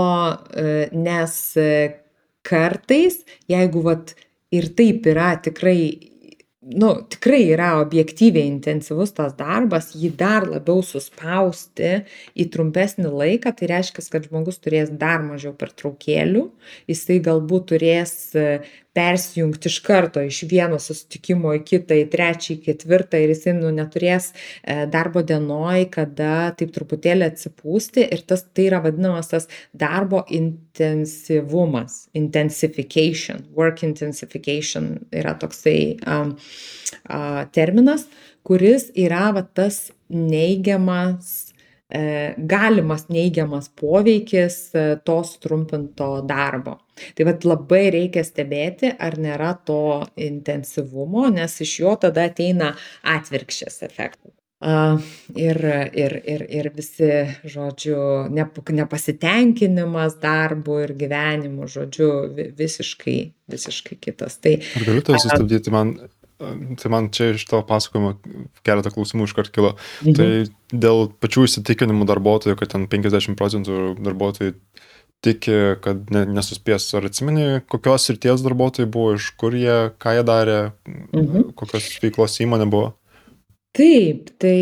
e, nes kartais, jeigu vat ir taip yra tikrai nu tikrai yra objektyviai intensyvus tas darbas jį dar labiau suspausti į trumpesnį laiką tai reiškias kad žmogus turės dar mažiau pertraukėlių jisai galbūt turės persijungt iš karto iš vieno susitikimo į kitą į trečią į ketvirtą ir jisai nu neturės e, darbo dienoj kada taip truputėlį atsipūsti ir tas tai yra vadinamas tas darbo intensyvumas intensification work intensification yra toksai a a terminas kuris yra va tas neigiamas galimas neigiamas poveikis e, to sutrumpinto darbo. Tai vat labai reikia stebėti ar nėra to intensyvumo nes iš jo tada ateina atvirkščias efektas. A ir ir ir ir visi žodžiu nep nepasitenkinimas darbu ir gyvenimu žodžiu vi visiškai visiškai kitas. Tai ar galiu tave sustabdyti? Man tai man čia iš tavo pasakojimo keletą klausimų iškart kilo mhm. tai dėl pačių įsitikinimų darbuotojų kad ten penkiasdešim procentų darbuotojų tiki, kad ne, nesuspės. Ar atsimeni, kokios srities darbuotojai buvo, iš kur jie, ką jie darė, mhm. kokios veiklos įmonė buvo? Taip, tai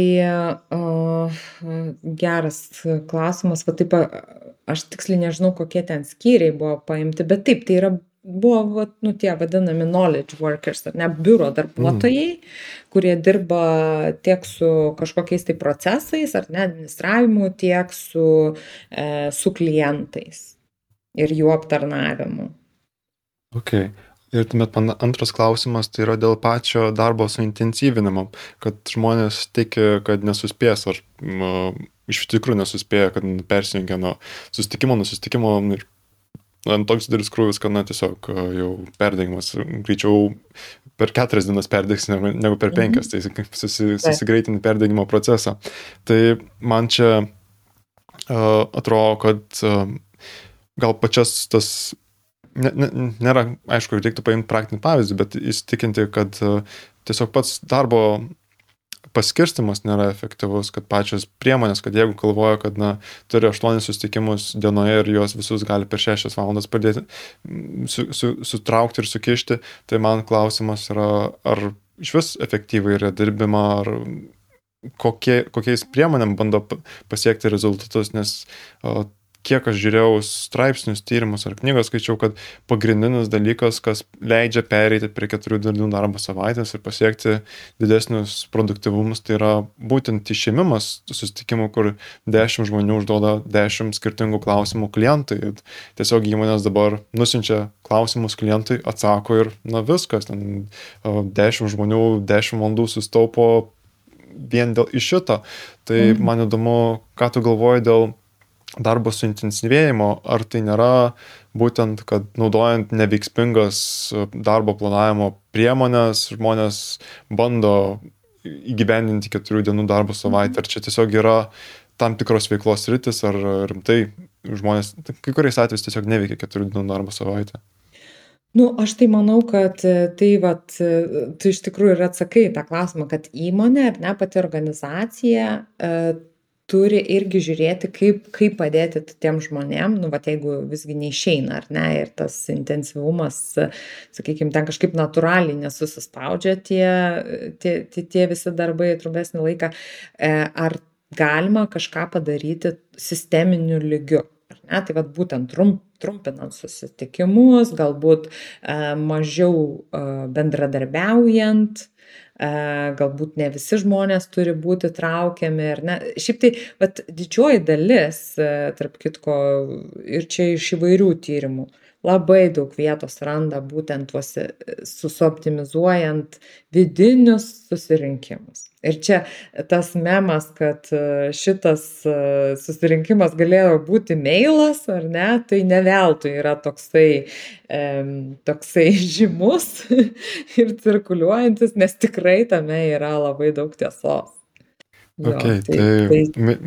uh, geras klausimas, va taip, aš tiksliai nežinau, kokie ten skyriai buvo paimti, bet taip, tai yra buvo vat nu tie vadinami knowledge workers ar ne biuro darbuotojai kurie dirba tiek su kažkokiais tai procesais ar ne administravimu tiek su e su klientais ir jų aptarnavimu. Okei. Ir tuomet man antras klausimas tai yra dėl pačio darbo suintensyvinimo kad žmonės tiki kad nesuspės ar nu iš tikrųjų nesuspėja kad persijungia nuo susitikimo nuo susitikimo ir ant toks didelis krūvis, kad, na, tiesiog jau perdegimas, greičiau per keturias dienas perdegsi negu per mhm. penkias, tai susi, susigreitinti perdegimo procesą. Tai man čia uh, atrodo, kad uh, gal pačias tas ne, ne, nėra, aišku, reiktų paimti praktinį pavyzdį, bet įsitikinti, kad tiesiog pats darbo paskirstymas nėra efektyvus, kad pačios priemonės, kad jeigu galvoja, kad na, turi aštuonis susitikimus dienoje ir juos visus gali per šešias valandas padėti, su, su, sutraukti ir sukišti, tai man klausimas yra, ar iš vis efektyviai yra dirbima, ar kokie, kokiais priemonėm bando pasiekti rezultatus, nes o, kiek aš žiūrėjau straipsnius, tyrimus ar knygas, skaičiau, kad pagrindinis dalykas, kas leidžia pereiti prie keturių dienų darbo savaitės ir pasiekti didesnius produktivumus, tai yra būtent išėmimas susitikimų, kur dešimt žmonių užduoda dešimt skirtingų klausimų klientui. Tiesiog įmonės dabar nusinčia klausimus klientui, atsako ir, na viskas, ten dešimt žmonių, dešimt valandų sustaupo vien dėl iš šito. Tai mhm. man įdomu, ką tu galvoji dėl darbo suintensyvėjimo, ar tai nėra būtent, kad naudojant neveiksmingas darbo planavimo priemonės žmonės bando įgyvendinti keturių dienų darbo savaitę, ar čia tiesiog yra tam tikros veiklos rytis, ar rimtai žmonės, kai kuriais atvejais tiesiog neveikia keturių dienų darbo savaitę. Nu, aš tai manau, kad tai, vat, tu iš tikrųjų ir atsakai tą klausimą, kad įmonė ar ne pati organizacija turi irgi žiūrėti, kaip, kaip padėti tiem žmonėm, nu, va, jeigu visgi neišeina, ar ne, ir tas intensyvumas, sakykime, ten kažkaip natūraliai nesusispaudžia tie, tie, tie, tie visi darbai trumpesnį laiką, e, ar galima kažką padaryti sisteminiu lygiu. Ne, tai vad būtent trump, trumpinant susitikimus, galbūt e, mažiau e, bendradarbiaujant, galbūt ne visi žmonės turi būti traukiami ar ne. Šiaip tai, bet didžioji dalis, tarp kitko, ir čia iš įvairių tyrimų, labai daug vietos randa būtent tuose susioptimizuojant vidinius susirinkimus. Ir čia tas memas, kad šitas susirinkimas galėjo būti mailas, ar ne, tai ne veltui yra toksai, toksai žymus ir cirkuliuojantis, nes tikrai tame yra labai daug tiesos. Jo, okay, tai, tai,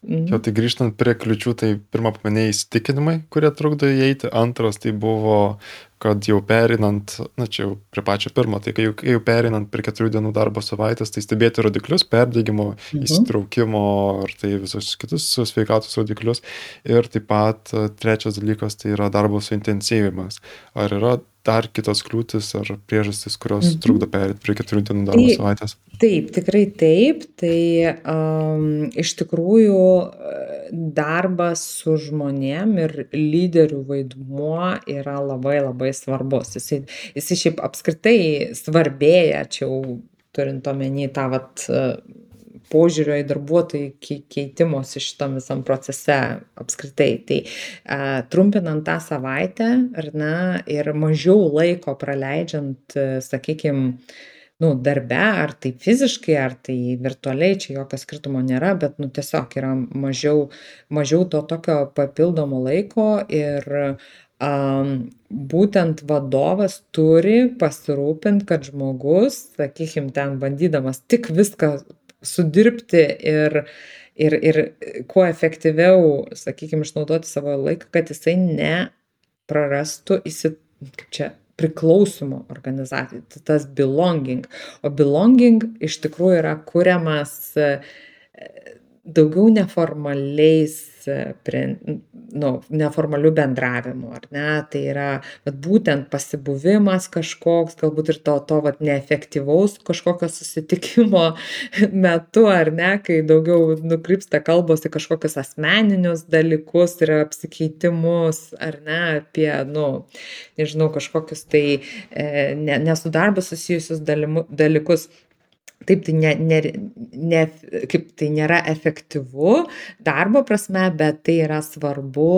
Mhm. Jo, tai grįžtant prie kliučių, tai pirmą paminėjai įsitikinimai, kurie trukdo įeiti, antras tai buvo, kad jau perinant, na čia jau prie pačio pirmo, tai kai jau, kai jau perinant prie keturių dienų darbo savaitės, tai stebėti rodiklius, perdėgymo, mhm. įsitraukimo ir tai visus kitus sveikatos rodiklius. Ir taip pat trečias dalykas tai yra darbo suintensyvimas. Ar yra dar kitos kliūtis ar priežastys, kurios mhm. trukdo perėti prie keturių dienų darbo tai, savaitės? Taip, tikrai taip. Tai um, iš tikrųjų darbas su žmonėm ir lyderių vaidmuo yra labai labai svarbus. Jisai, jisai šiaip apskritai svarbėja, čia jau turint omeny tą vat, požiūrio į darbuotojų keitimosi šitam visam procese apskritai. Tai a, trumpinant tą savaitę, ne, ir mažiau laiko praleidžiant, sakykime, nu, darbe, ar tai fiziškai, ar tai virtualiai, čia jokio skirtumo nėra, bet, nu, tiesiog yra mažiau, mažiau to tokio papildomo laiko ir būtent vadovas turi pasirūpinti, kad žmogus, sakykime, ten bandydamas tik viską sudirbti ir, ir, ir kuo efektyviau, sakykime, išnaudoti savo laiką, kad jisai neprarastų įsit, čia, priklausymo organizacijai, tas belonging. O belonging iš tikrųjų yra kuriamas daugiau neformaliais prie, nu, neformalių bendravimų, ar ne? Tai yra vat, būtent pasibuvimas kažkoks, galbūt ir to, to vat, neefektyvaus kažkokio susitikimo metu, ar ne, kai daugiau nukrypsta kalbos į kažkokius asmeninius dalykus ir apsikeitimus, ar ne, apie, nu, nežinau, kažkokius tai e, ne, nesu darbu susijusius dalymu, dalykus taip tai ne ne ne kaip tai nėra efektyvu darbo prasme bet tai yra svarbu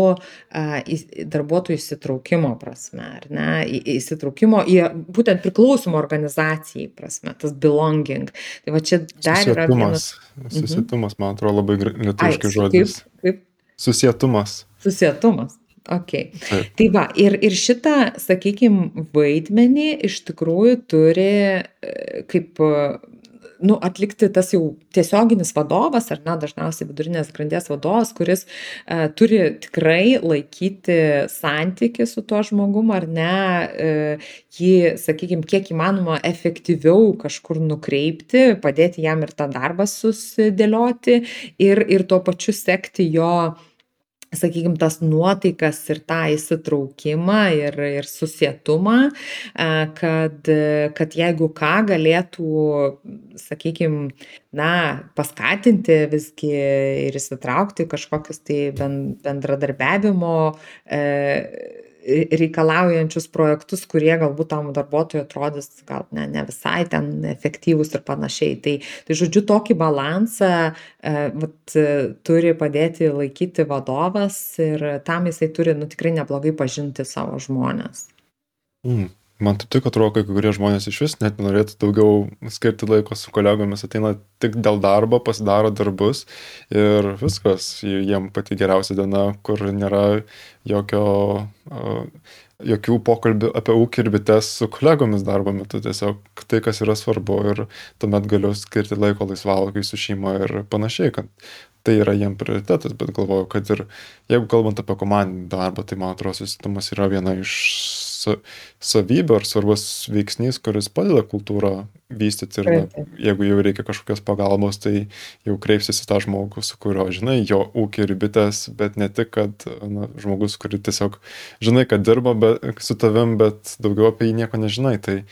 a į darbuotojų įsitraukimo prasme ar ne? Į įsitraukimo į būtent priklausymo organizacijai prasme tas belonging. Tai va čia dar yra vienas mhm. susietumas man atrodo labai lietuviškas žodis. kaip kaip? Susietumas. Susietumas. Okei tai va ir ir šitą sakykim vaidmenį iš tikrųjų turi e, kaip nu atlikti tas jau tiesioginis vadovas ar ne dažniausiai vidurinės grandies vadovas kuris e, turi tikrai laikyti santykį su tuo žmogum ar ne e, jį sakykim kiek įmanoma efektyviau kažkur nukreipti padėti jam ir tą darbą susidėlioti ir ir tuo pačiu sekti jo sakykim tas nuotaikas ir tą įsitraukimą ir ir susietumą kad kad jeigu ką galėtų sakykim na paskatinti visgi ir įsitraukti kažkokius tai ben bendradarbiavimo e reikalaujančius projektus, kurie galbūt tam darbuotojui atrodys gal ne, ne visai ten efektyvūs ir panašiai. Tai, tai žodžiu, tokį balansą e, vat, turi padėti laikyti vadovas ir tam jisai turi nu, tikrai neblogai pažinti savo žmonės. Mm. Man taip tik atrodo, kai kurie žmonės iš vis net norėtų daugiau skirti laiko su kolegomis, ateina tik dėl darbo, pasidaro darbus ir viskas, jiem pati geriausia diena, kur nėra jokio, jokių pokalbių apie ūkį ir bites su kolegomis darbo metu, tiesiog tai, kas yra svarbu ir tuomet galiu skirti laiko laisvalaikiai su šeima ir panašiai, kad tai yra jiem prioritetas, bet galvoju, kad ir jeigu kalbant apie komandinį darbą, tai man atrodo, susitikimas yra viena iš savybių ar svarbus veiksnys, kuris padeda kultūrą vystyti ir na, jeigu jau reikia kažkokios pagalbos, tai jau kreipsis į tą žmogų, su kurio žinai jo ūkį ir bitės, bet ne tik, kad na, žmogus, kuris tiesiog žinai, kad dirba bet, su tavim, bet daugiau apie jį nieko nežinai. Tai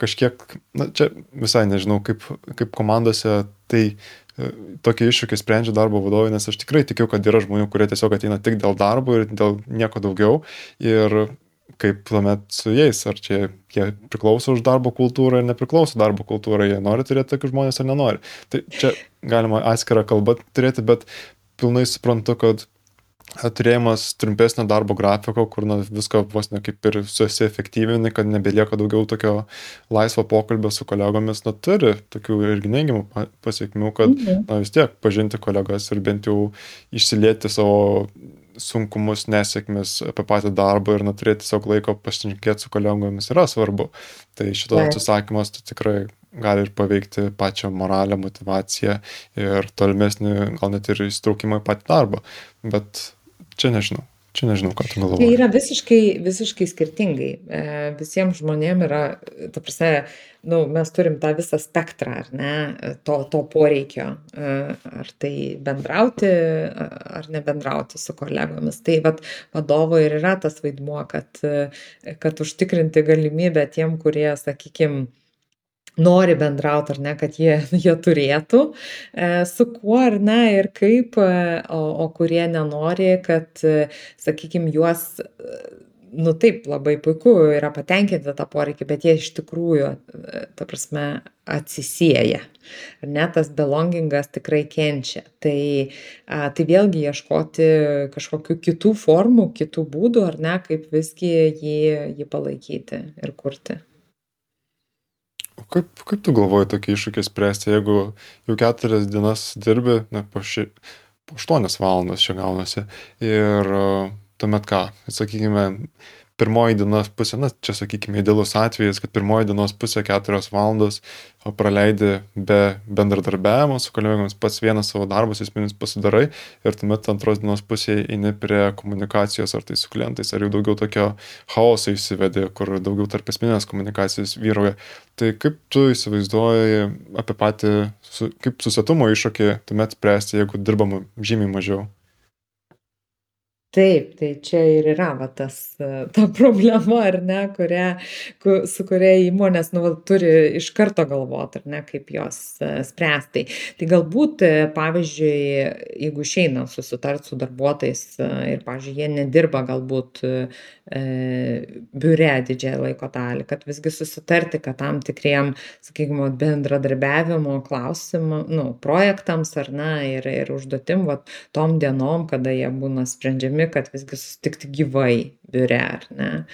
kažkiek, na čia visai nežinau, kaip, kaip komandose tai e, tokį iššūkį sprendžia darbo vadovai, nes aš tikrai tikiu, kad yra žmonių, kurie tiesiog ateina tik dėl darbo ir dėl nieko daugiau. Ir kaip tuomet su jais, ar čia jie priklauso už darbo kultūrą ar nepriklauso darbo kultūrą, jie nori turėti tokius žmonės ar nenori. Tai čia galima atskirą kalbą turėti, bet pilnai suprantu, kad turėjimas trumpesnio darbo grafiko, kur na, viską vos ne kaip ir susiefektyvini, kad nebelieka daugiau tokio laisvo pokalbio su kolegomis, na, turi tokių irgi neigiamų pasiekmių, kad mhm. na, vis tiek pažinti kolegas ir bent jau išsilieti savo sunkumus, nesėkmes apie patį darbą ir neturėti tiesiog laiko pasišnekėti su kolegomis yra svarbu. Tai šito atsisakymas tai tikrai gali ir paveikti pačią moralę, motivaciją ir tolimesnį, gal net ir įstraukimą į patį darbą. Bet čia nežinau. Čia nežinau, ką tu galvoji. Tai yra visiškai, visiškai skirtingai. E, visiems žmonėms yra, ta prasme, nu, mes turim tą visą spektrą, ar ne, to, to poreikio, e, ar tai bendrauti, ar nebendrauti su kolegomis. Tai vat, vadovo ir yra tas vaidmuo, kad, kad užtikrinti galimybę tiem, kurie, sakykime, nori bendraut ar ne, kad jie, jie turėtų, e, su kuo ar ne ir kaip, e, o, o kurie nenori, kad, e, sakykime, juos, nu taip, labai puiku yra patenkinti tą poreikį, bet jie iš tikrųjų, ta prasme, atsisėja. Ar ne, tas belongingas tikrai kenčia. Tai, a, tai vėlgi ieškoti kažkokių kitų formų, kitų būdų, ar ne, kaip visgi jį, jį palaikyti ir kurti. O kaip, kaip tu galvoji tokį iššūkį spręsti, jeigu jau keturias dienas dirbi, na, po, ši, po aštuonias valandas čia gaunasi, ir tuomet ką, sakykime, pirmoji dienos pusė, na, čia sakykime, idealus atvejis, kad pirmoji dienos pusė keturios valandos praleidi be bendradarbiavimo su kolegomis, pats vienas savo darbus esminis pasidarai ir tuomet antros dienos pusėje eini prie komunikacijos ar tai su klientais, ar jau daugiau tokio chaoso įsivedė, kur daugiau tarp esminės komunikacijos vyroja. Tai kaip tu įsivaizduoji apie patį, kaip susietumo iššūkį tuomet spręsti, jeigu dirbama žymiai mažiau? Taip tai čia ir yra va tas ta problema ar ne kurią ku su kuria įmonės nu vat turi iš karto galvot ar ne kaip jos spręst. Tai tai galbūt pavyzdžiui jeigu išeina susitart su darbuotojais ir pavyzdžiui jie nedirba galbūt biure didžiąją laiko dalį kad visgi susitarti kad tam tikriem sakykim vat bendradarbiavimo klausimam nu projektams ar ne ir ir užduotim vat tom dienom kada jie būna sprendžiami savimi, kad visgi susitikti gyvai biure, ar ne.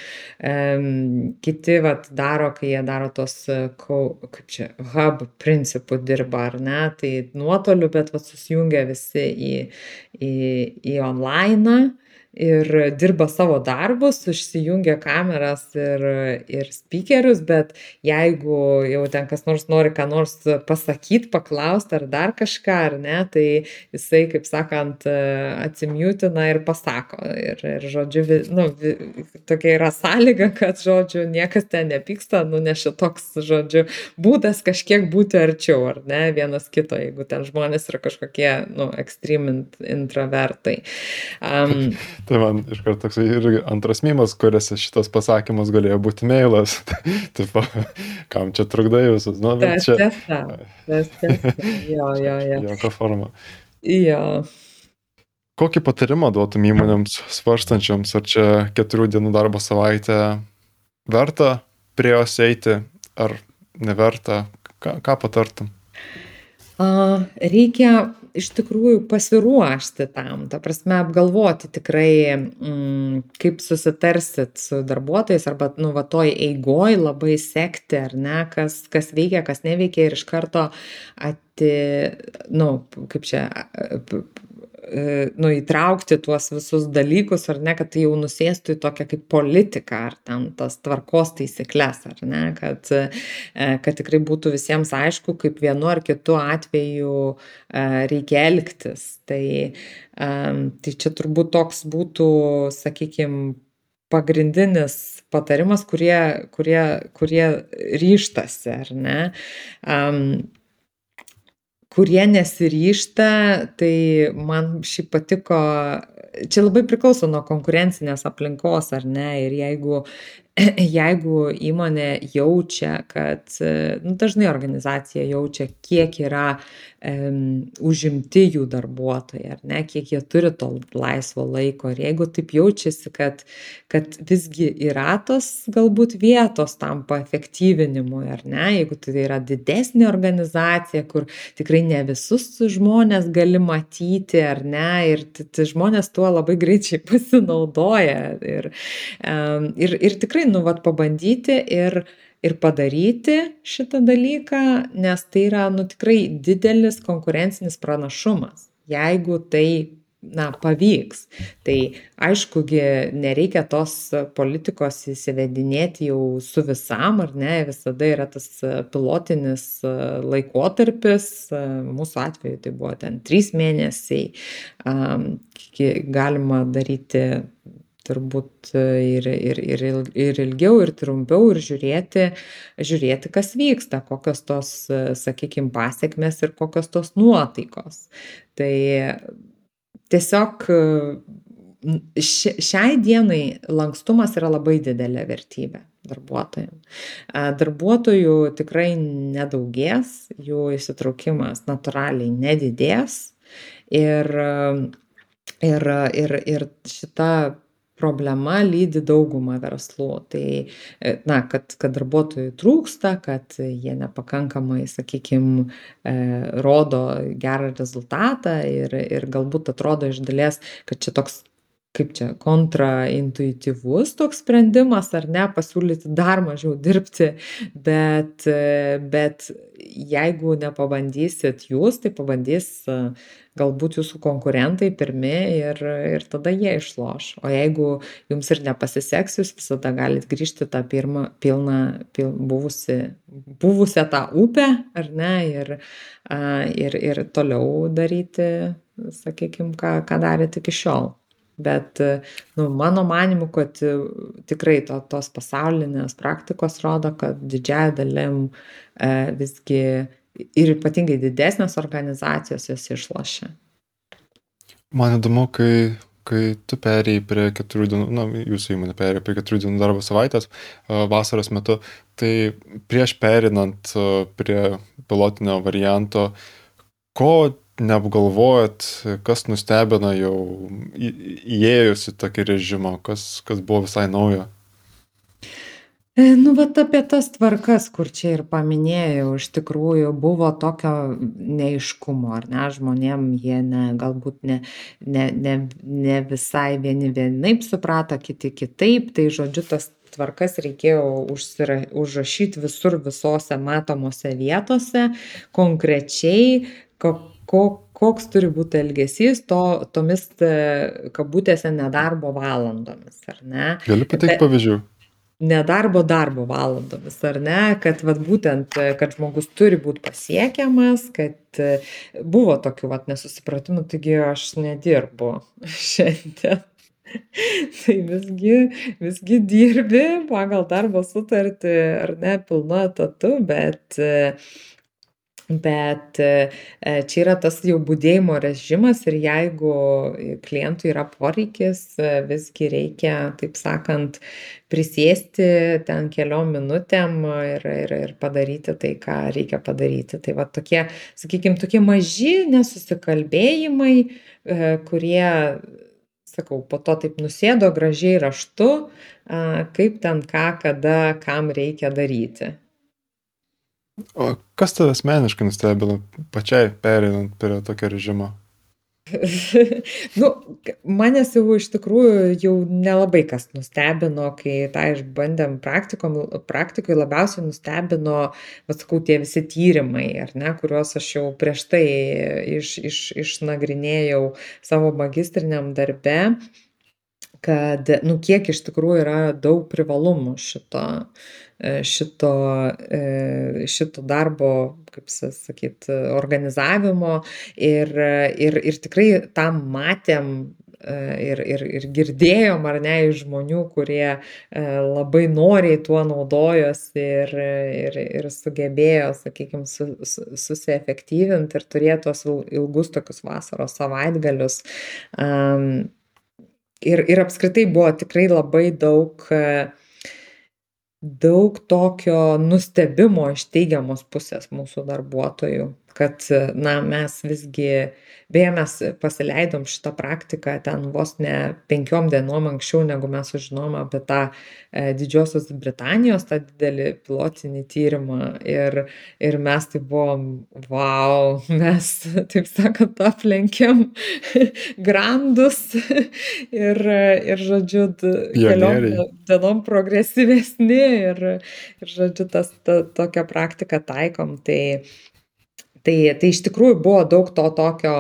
Kiti vat daro, kai jie daro tos, kaip čia, hub principų dirba, ar ne, tai nuotoliu, bet vat susijungia visi į, į, į online ir dirba savo darbus, užsijungia kameras ir, ir speakerius, bet jeigu jau ten kas nors nori ką nors pasakyti, paklausti ar dar kažką, ar ne, tai jisai, kaip sakant, atsimjutina ir pasako. Ir, ir žodžiu, nu, tokia yra sąlyga, kad, žodžiu, niekas ten nepyksta, nu, nes šitoks, žodžiu, būdas kažkiek būti arčiau, ar ne, vienas kito, jeigu ten žmonės yra kažkokie, nu, ekstrem intravertai. Um, Tai man iš karto toks irgi antras mymas, kuriuose šitas pasakymas galėjo būti mailas. Taip, kam čia trukdai visus? Nu, bet čia. Tiesa, tiesa. Jo, jo, jo. Jokio forma. Jo. Kokį patarimą duotum įmonėms svarstančiams, ar čia keturių dienų darbo savaitę verta prie jos eiti, ar neverta? Ką, ką patartum? Reikia iš tikrųjų pasiruošti tam, ta prasme apgalvoti tikrai, mm, kaip susitarsit su darbuotojais arba, nu, va, toj eigoj labai sekti, ar ne, kas, kas veikia, kas neveikia ir iš karto ati, nu, kaip čia, nu, įtraukti tuos visus dalykus, ar ne, kad tai jau nusėstų į tokią kaip politiką, ar ten tas tvarkos taisyklės, ar ne, kad, e, kad tikrai būtų visiems aišku, kaip vienu ar kitu atveju e, reikia elgtis. Tai, tai čia turbūt toks būtų, sakykime, pagrindinis patarimas, kurie, kurie, kurie ryštasi, ar ne. Um, kurie nesiryžta, tai man šiaip patiko, čia labai priklauso nuo konkurencinės aplinkos, ar ne, ir jeigu jeigu įmonė jaučia, kad nu, dažnai organizacija jaučia, kiek yra užimti jų darbuotojai, ar ne, kiek jie turi to laisvo laiko. Ir jeigu taip jaučiasi, kad, kad visgi yra tos galbūt vietos tam paefektyvinimui, ar ne, jeigu tai yra didesnė organizacija, kur tikrai ne visus žmonės gali matyti, ar ne, ir žmonės tuo labai greičiai pasinaudoja. Ir, ir, ir tikrai nu vat pabandyti ir ir padaryti šitą dalyką, nes tai yra nu tikrai didelis konkurencinis pranašumas, jeigu tai na, pavyks. Tai aiškugi nereikia tos politikos įsivedinėti jau su visam, ar ne, visada yra tas pilotinis laikotarpis, mūsų atveju tai buvo ten trys mėnesiai, galima daryti turbūt e, ir, ir, ir, ir ilgiau, ir trumpiau, ir žiūrėti, žiūrėti, kas vyksta, kokios tos, e, sakykime, pasiekmes ir kokios tos nuotaikos. Tai tiesiog e, šiai dienai lankstumas yra labai didelė vertybė darbuotojams. Darbuotojų tikrai nedaugės, jų įsitraukimas natūraliai nedidės ir, ir, ir, ir šita problema lydi daugumą verslų. Tai, e, na, kad, kad darbuotojų trūksta, kad jie nepakankamai, sakykime, rodo gerą rezultatą ir, ir galbūt atrodo iš dalies, kad čia toks kaip čia kontraintuityvus toks sprendimas ar ne pasiūlyti dar mažiau dirbti bet bet jeigu nepabandysit jūs tai pabandys galbūt jūsų konkurentai pirmi ir ir tada jie išloš. O jeigu jums ir nepasiseks jūs visada galit grįžt į tą pirmą pilną pil buvusį buvusią tą upę ar ne ir a ir ir toliau daryti sakykim ką ką darėt iki šiol bet nu mano manymu kad tikrai to tos pasaulinės praktikos rodo kad didžiąja dalim e, visgi ir ypatingai didesnės organizacijos jos išlošia. Man įdomu, kai, kai tu perėjai prie keturių dienų, na, jūsų įmonė perėjo prie keturių dienų darbo savaitės vasaros metu, tai prieš perinant prie pilotinio varianto, ko neapgalvojot, kas nustebino jau įėjus į tokį režimą, kas, kas buvo visai naujo? E, nu, vat apie tas tvarkas, kur čia ir paminėjau, iš tikrųjų buvo tokio neiškumo, ar ne, žmonėm jie ne, galbūt ne, ne, ne, ne visai vieni vienaip suprato, kiti kitaip, tai žodžiu, tas tvarkas reikėjo užsira, užrašyti visur, visose matomose vietose, konkrečiai, ko, ko, koks turi būti elgesys to, tomis kabutėse nedarbo valandomis, ar ne? Gali pateikti pavyzdžių? nedarbo darbo valandomis, ar ne, kad vat, būtent, kad žmogus turi būti pasiekiamas, kad buvo tokių vat, nesusipratimų, taigi aš nedirbu šiandien. tai visgi, visgi dirbi pagal darbo sutartį ar ne pilnu etatu, bet bet e, čia yra tas jau budėjimo režimas ir jeigu klientui yra poreikis, e, visgi reikia, taip sakant, prisėsti ten keliom minutėm ir, ir, ir padaryti tai, ką reikia padaryti. Tai va tokie, sakykime, tokie maži nesusikalbėjimai, e, kurie sakau, po to taip nusėdo gražiai raštu, kaip ten ką, kada, kam reikia daryti. O kas tave asmeniškai nustebino pačiai pereinant prie tokio režimo? Nu, manęs jau iš tikrųjų jau nelabai kas nustebino, kai tą išbandėm praktikom praktikoj labiausiai nustebino, vat sakau, tie visi tyrimai, ar ne, kuriuos aš jau prieš tai iš iš išnagrinėjau savo magistriniam darbe, kad, nu, kiek iš tikrųjų yra daug privalumų šito E, šito, e, šito darbo, kaip sakyt, organizavimo ir, ir, ir tikrai tam matėm e, ir, ir, ir girdėjom ar ne iš žmonių, kurie labai noriai tuo naudojosi ir, ir, ir sugebėjo, sakykime, su, su, susiefektyvinti ir turėti tos ilgus tokius vasaros savaitgalius. Ir, ir apskritai buvo tikrai labai daug daug tokio nustebimo iš teigiamos pusės mūsų darbuotojų kad na mes visgi beje mes pasileidom šitą praktiką ten vos ne penkiom dienom anksčiau negu mes sužinojom apie tą e, didžiosios britanijos tą didelį pilotinį tyrimą. Ir ir mes tai buvom vau mes taip sakant aplenkėm grandus. Ir ir žodžiu keliom dienom progresyvesni. Ir ir žodžiu tas ta tokią praktiką taikom. Tai tai tai iš tikrųjų buvo daug to tokio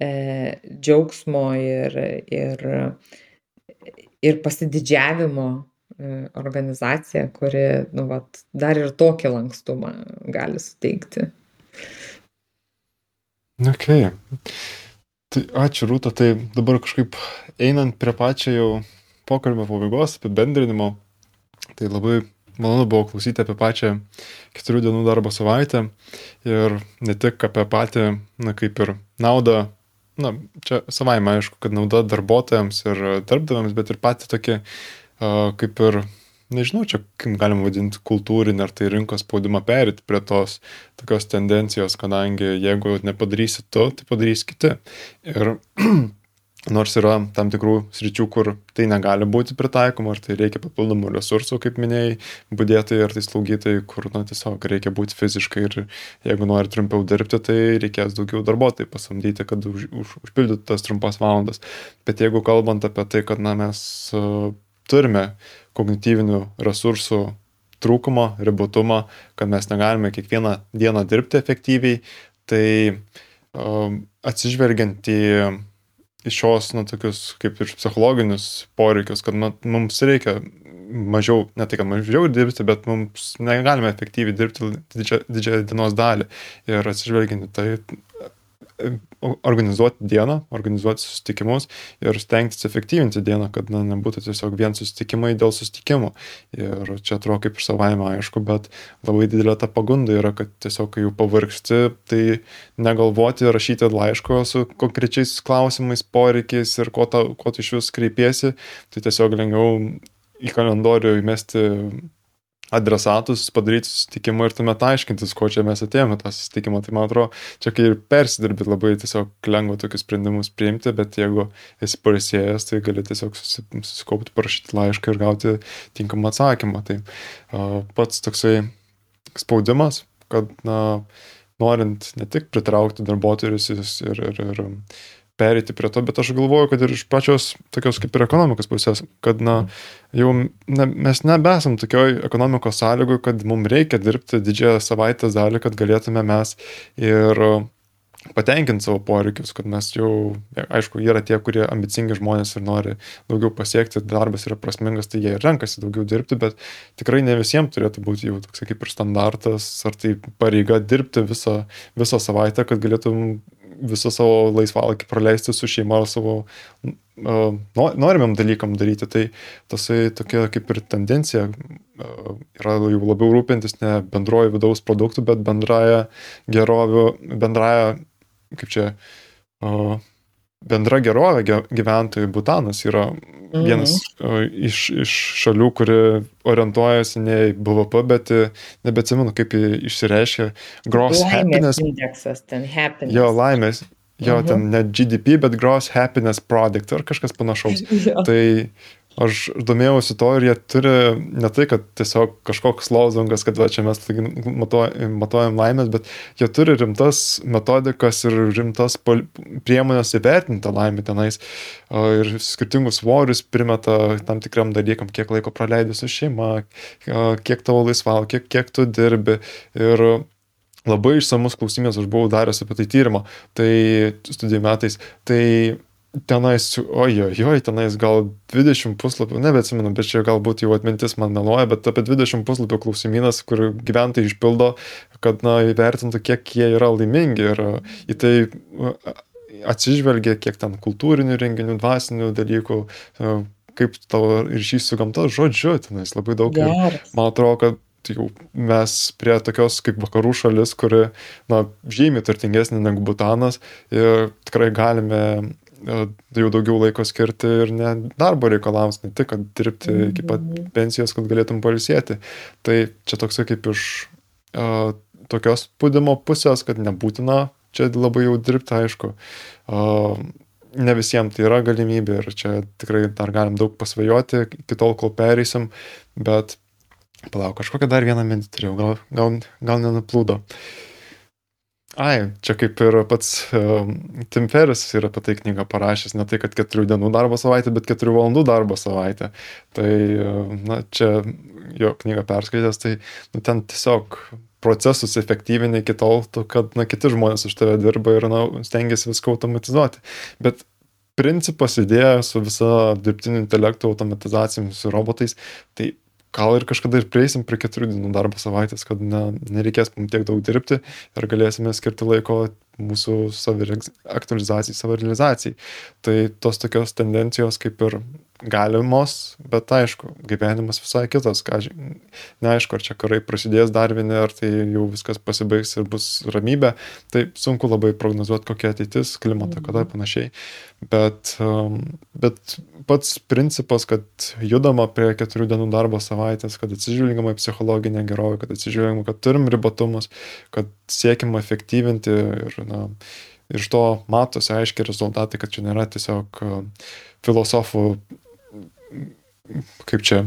e, džiaugsmo ir, ir, ir pasididžiavimo e, organizacija, kuri nu, vat, dar ir tokį lankstumą gali suteikti. Ok. Tai ačiū Rūta, tai dabar kažkaip einant prie pačio jau pokalbio pabaigos, apibendrinimo, tai labai malonu buvo klausyti apie pačią keturių dienų darbo savaitę ir ne tik apie patį, na, kaip ir naudą, na, čia savaime aišku, kad nauda darbuotojams ir darbdaviams, bet ir patį tokį, kaip ir, nežinau, čia kaip galim vadinti kultūrinį ar tai rinkos spaudimą perėti prie tos tokios tendencijos, kadangi jeigu nepadarysi tu, tai padarys kiti. Ir nors yra tam tikrų sričių, kur tai negali būti pritaikoma, ar tai reikia papildomų resursų, kaip minėjai, budėtojai ar tai slaugytojai, kur na, tiesiog reikia būti fiziškai ir jeigu nori trumpiau dirbti, tai reikės daugiau darbuotojų pasamdyti, kad už, už, užpildytų tas trumpas valandas. Bet jeigu kalbant apie tai, kad na, mes uh, turime kognityvinių resursų trūkumą, ribotumą, kad mes negalime kiekvieną dieną dirbti efektyviai, tai uh, atsižvelgiant į šios, na, tokius kaip ir psichologinius poreikius, kad na, mums reikia mažiau, ne tai, kad mažiau dirbti, bet mums negalime efektyviai dirbti didžiąją didžia dienos dalį. Ir atsižvelginti tai organizuoti dieną, organizuoti susitikimus ir stengtis efektyvinti dieną, kad na, nebūtų tiesiog vien susitikimai dėl susitikimų. Ir čia atrodo kaip ir savaime aišku, bet labai didelė ta pagunda yra, kad tiesiog kai jau pavargsti, tai negalvoti rašyti laiško su konkrečiais klausimais, poreikiais ir ko, ta, ko tu iš vis kreipiesi, tai tiesiog lengviau į kalendorių įmesti adresatus, padaryti susitikimą ir tuomet aiškintis, ko čia mes atėjome tą susitikimą. Tai man atrodo, čia kai ir persidirbi labai tiesiog lengva tokius sprendimus priimti, bet jeigu esi parisėjęs, tai gali tiesiog susikaupti, parašyti laišką ir gauti tinkamą atsakymą. Tai uh, pats toksai spaudimas, kad na, norint ne tik pritraukti darbuotojus ir, ir, ir pereiti prie to, bet aš galvoju, kad ir iš pačios tokios kaip ir ekonomikos pusės, kad na, jau ne, mes nebesam tokioj ekonomikos sąlygų, kad mums reikia dirbti didžiąją savaitės dalį, kad galėtume mes ir patenkinti savo poreikius, kad mes jau, aišku, yra tie, kurie ambicingi žmonės ir nori daugiau pasiekti, darbas yra prasmingas, tai jie ir renkasi daugiau dirbti, bet tikrai ne visiems turėtų būti jau toks kaip ir standartas, ar tai pareiga dirbti visą, visą savaitę, kad galėtum visą savo laisvalaikį praleisti su šeima ar savo uh, norimam dalykam daryti. Tai tasai tokia kaip ir tendencija uh, yra jau labiau rūpintis ne bendroji vidaus produktų, bet bendraja gerovių, bendraja, kaip čia, uh, bendra gerovė gyventojų Butanas yra vienas mhm. iš, iš šalių, kuri orientuojasi ne į BVP, bet nebeatsimenu, kaip išsireiškia. Gross laimės happiness. Indeksas, ten happiness. Jo, laimės. Jo, mhm. ten ne GDP, bet Gross Happiness Product ar kažkas panašaus. Tai aš domėjausi to ir jie turi ne tai, kad tiesiog kažkoks lozungas, kad va čia mes matuojam, laimės, bet jie turi rimtas metodikas ir rimtas priemonės įvertinti laimę tenais. Ir skirtingus svorius primeta tam tikram dalykam, kiek laiko praleidai su šeima, kiek tavo laisvalo, kiek, kiek tu dirbi. Ir labai išsamus klausimės aš buvau daręs apie tai tyrimą, tai studijų metais. Tai tenais, ojojoj, tenais gal 20 puslapių, nebeatsimenu, bet čia galbūt jau atmintis man meluoja, bet apie 20 puslapių klausimynas, kur gyventojai išpildo, kad, na, įvertintų, kiek jie yra laimingi ir į tai atsižvelgia, kiek ten kultūrinių renginių, dvasinių dalykų, kaip tavo ryšys su gamta, žodžiu, tenais labai daug. Ir man atrodo, kad jau mes prie tokios kaip vakarų šalis, kuri, na, žymiai turtingesnė negu Butanas ir tikrai galime E, jau daugiau laiko skirti ir ne darbo reikalams, ne tik, kad dirbti iki pat pensijos, kad galėtum palisėti. Tai čia toksai kaip iš uh, tokios spūdimo pusės, kad nebūtina čia labai jau dirbti, aišku. Uh, ne visiems tai yra galimybė ir čia tikrai dar galim daug pasvajoti, iki tol, kol pereisim, bet palauk, kažkokią dar vieną mintį turėjau, gal, gal, gal nenuplūdo. Uh, Ai, čia kaip ir pats um, Tim Ferris yra apie tai knygą parašęs, ne tai, kad keturių dienų darbo savaitė, bet keturių valandų darbo savaitė. Tai, na, čia jo knygą perskaitęs, tai nu, ten tiesiog procesus efektyvinai iki tol, kad, na, kiti žmonės už tave dirba ir, na, stengiasi viską automatizuoti. Bet principas, idėja su visa dirbtiniu intelektu, automatizacijomis, su robotais, tai gal ir kažkada ir prieisim prie keturių dienų darbo savaitės, kad ne, nereikės mums tiek daug dirbti ir galėsime skirti laiko mūsų saviaktualizacijai, savirealizacijai. Tai tos tokios tendencijos kaip ir galimos, bet aišku, gyvenimas visai kitas, ką, neaišku, ar čia karai prasidės dar vieni, ar tai jau viskas pasibaigs ir bus ramybė, tai sunku labai prognozuoti, kokia ateitis, klimato kada ir mhm. panašiai. Bet, um, bet pats principas, kad judama prie keturių dienų darbo savaitės, kad atsižvelgiama į psichologinę gerovę, kad atsižvelgiama, kad turim ribotumus, kad siekima efektyvinti ir, na, iš to matosi aiškiai rezultatai, kad čia nėra tiesiog filosofų kaip čia,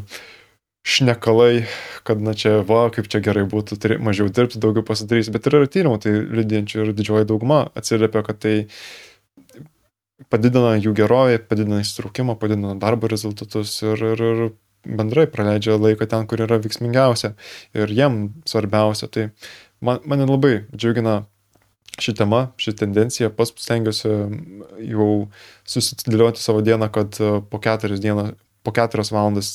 šnekalai, kad na čia va, kaip čia gerai būtų turi, mažiau dirbti, daugiau pasidarys, bet yra tyrimų, tai liūdinčių ir didžioji dauguma atsiliepia, kad tai padidina jų gerovę, padidina įsitraukimą, padidina darbo rezultatus ir, ir, ir bendrai praleidžia laiką ten, kur yra veiksmingiausia ir jiem svarbiausia. Tai man, mane labai džiugina ši tema, ši tendencija, pats stengiuosi jau susidėlioti savo dieną, kad po keturias dienas po keturias valandas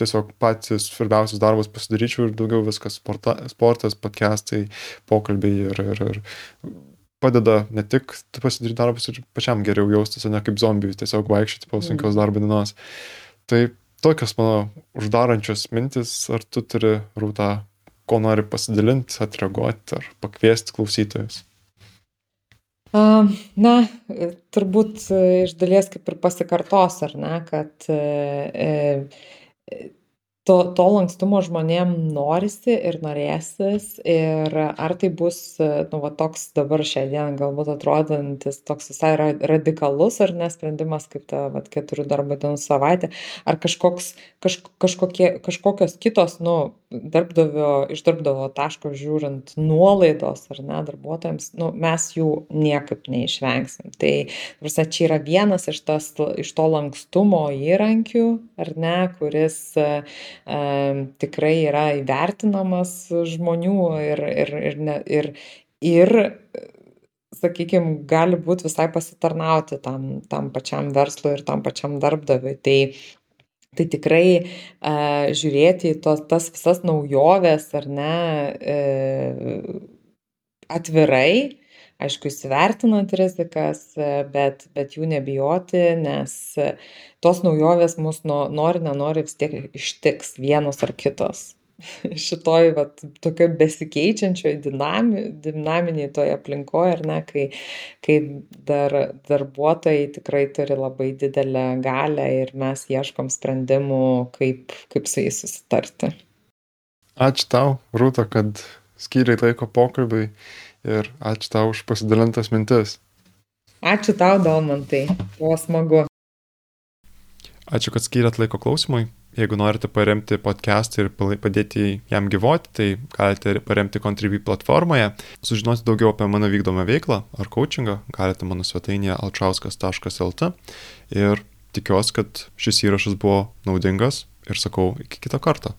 tiesiog patys svarbiausius darbus pasidaryčiau ir daugiau viskas sporta, sportas, podcastai, pokalbiai ir, ir, ir padeda ne tik pasidaryti darbus ir pačiam geriau jaustis, o ne kaip zombiui tiesiog vaikščioti po mhm. sunkios darbo dienos. Tai tokios mano uždarančios mintis, ar tu turi rūtą, ko nori pasidalinti, atreaguoti ar pakviesti klausytojus? Na, turbūt iš dalies kaip ir pasikartos, ar ne, kad e, e, to, to lankstumo žmonėm norisi ir norėsis. Ir ar tai bus, nu, va, toks dabar šią dieną galbūt atrodantis toks visai radikalus ar nesprendimas, kaip ta va, keturių darbo dienų savaitė, ar kažkoks, kaž, kažkokie, kažkokios kitos, nu, darbdavio, iš darbdavio taško žiūrint nuolaidos ar ne darbuotojams, nu, mes jų niekaip neišvengsim. Tai, prasme, čia yra vienas iš, tas, iš to lankstumo įrankių, ar ne, kuris e, tikrai yra įvertinamas žmonių ir, ir, ir, ne, ir, ir sakykime, gali būti visai pasitarnauti tam, tam pačiam verslui ir tam pačiam darbdaviui. Tai tai tikrai a, žiūrėti į tos, tas visas naujoves ar ne e, atvirai, aišku, įsivertinant rizikas, bet, bet jų nebijoti, nes tos naujovės mus no, nori, nenori vis tiek ištiks vienos ar kitos. šitoj vat tokioj besikeičiančioj dinami dinaminėj toj aplinkoj ar ne kai kai dar darbuotojai tikrai turi labai didelę galią ir mes ieškom sprendimų kaip kaip su jais susitarti. Ačiū tau rūta kad skyrei laiko pokalbiui ir ačiū tau už pasidalintas mintis. Ačiū tau domantai buvo smagu. Ačiū, kad skyrėt laiko klausimui. Jeigu norite paremti podcastą ir padėti jam gyvoti, tai galite paremti Contribui platformoje. Sužinoti daugiau apie mano vykdomą veiklą ar coachingą galite mano svetainėje alčauskas.lt. Ir tikiuosi, kad šis įrašas buvo naudingas ir sakau iki kito karto.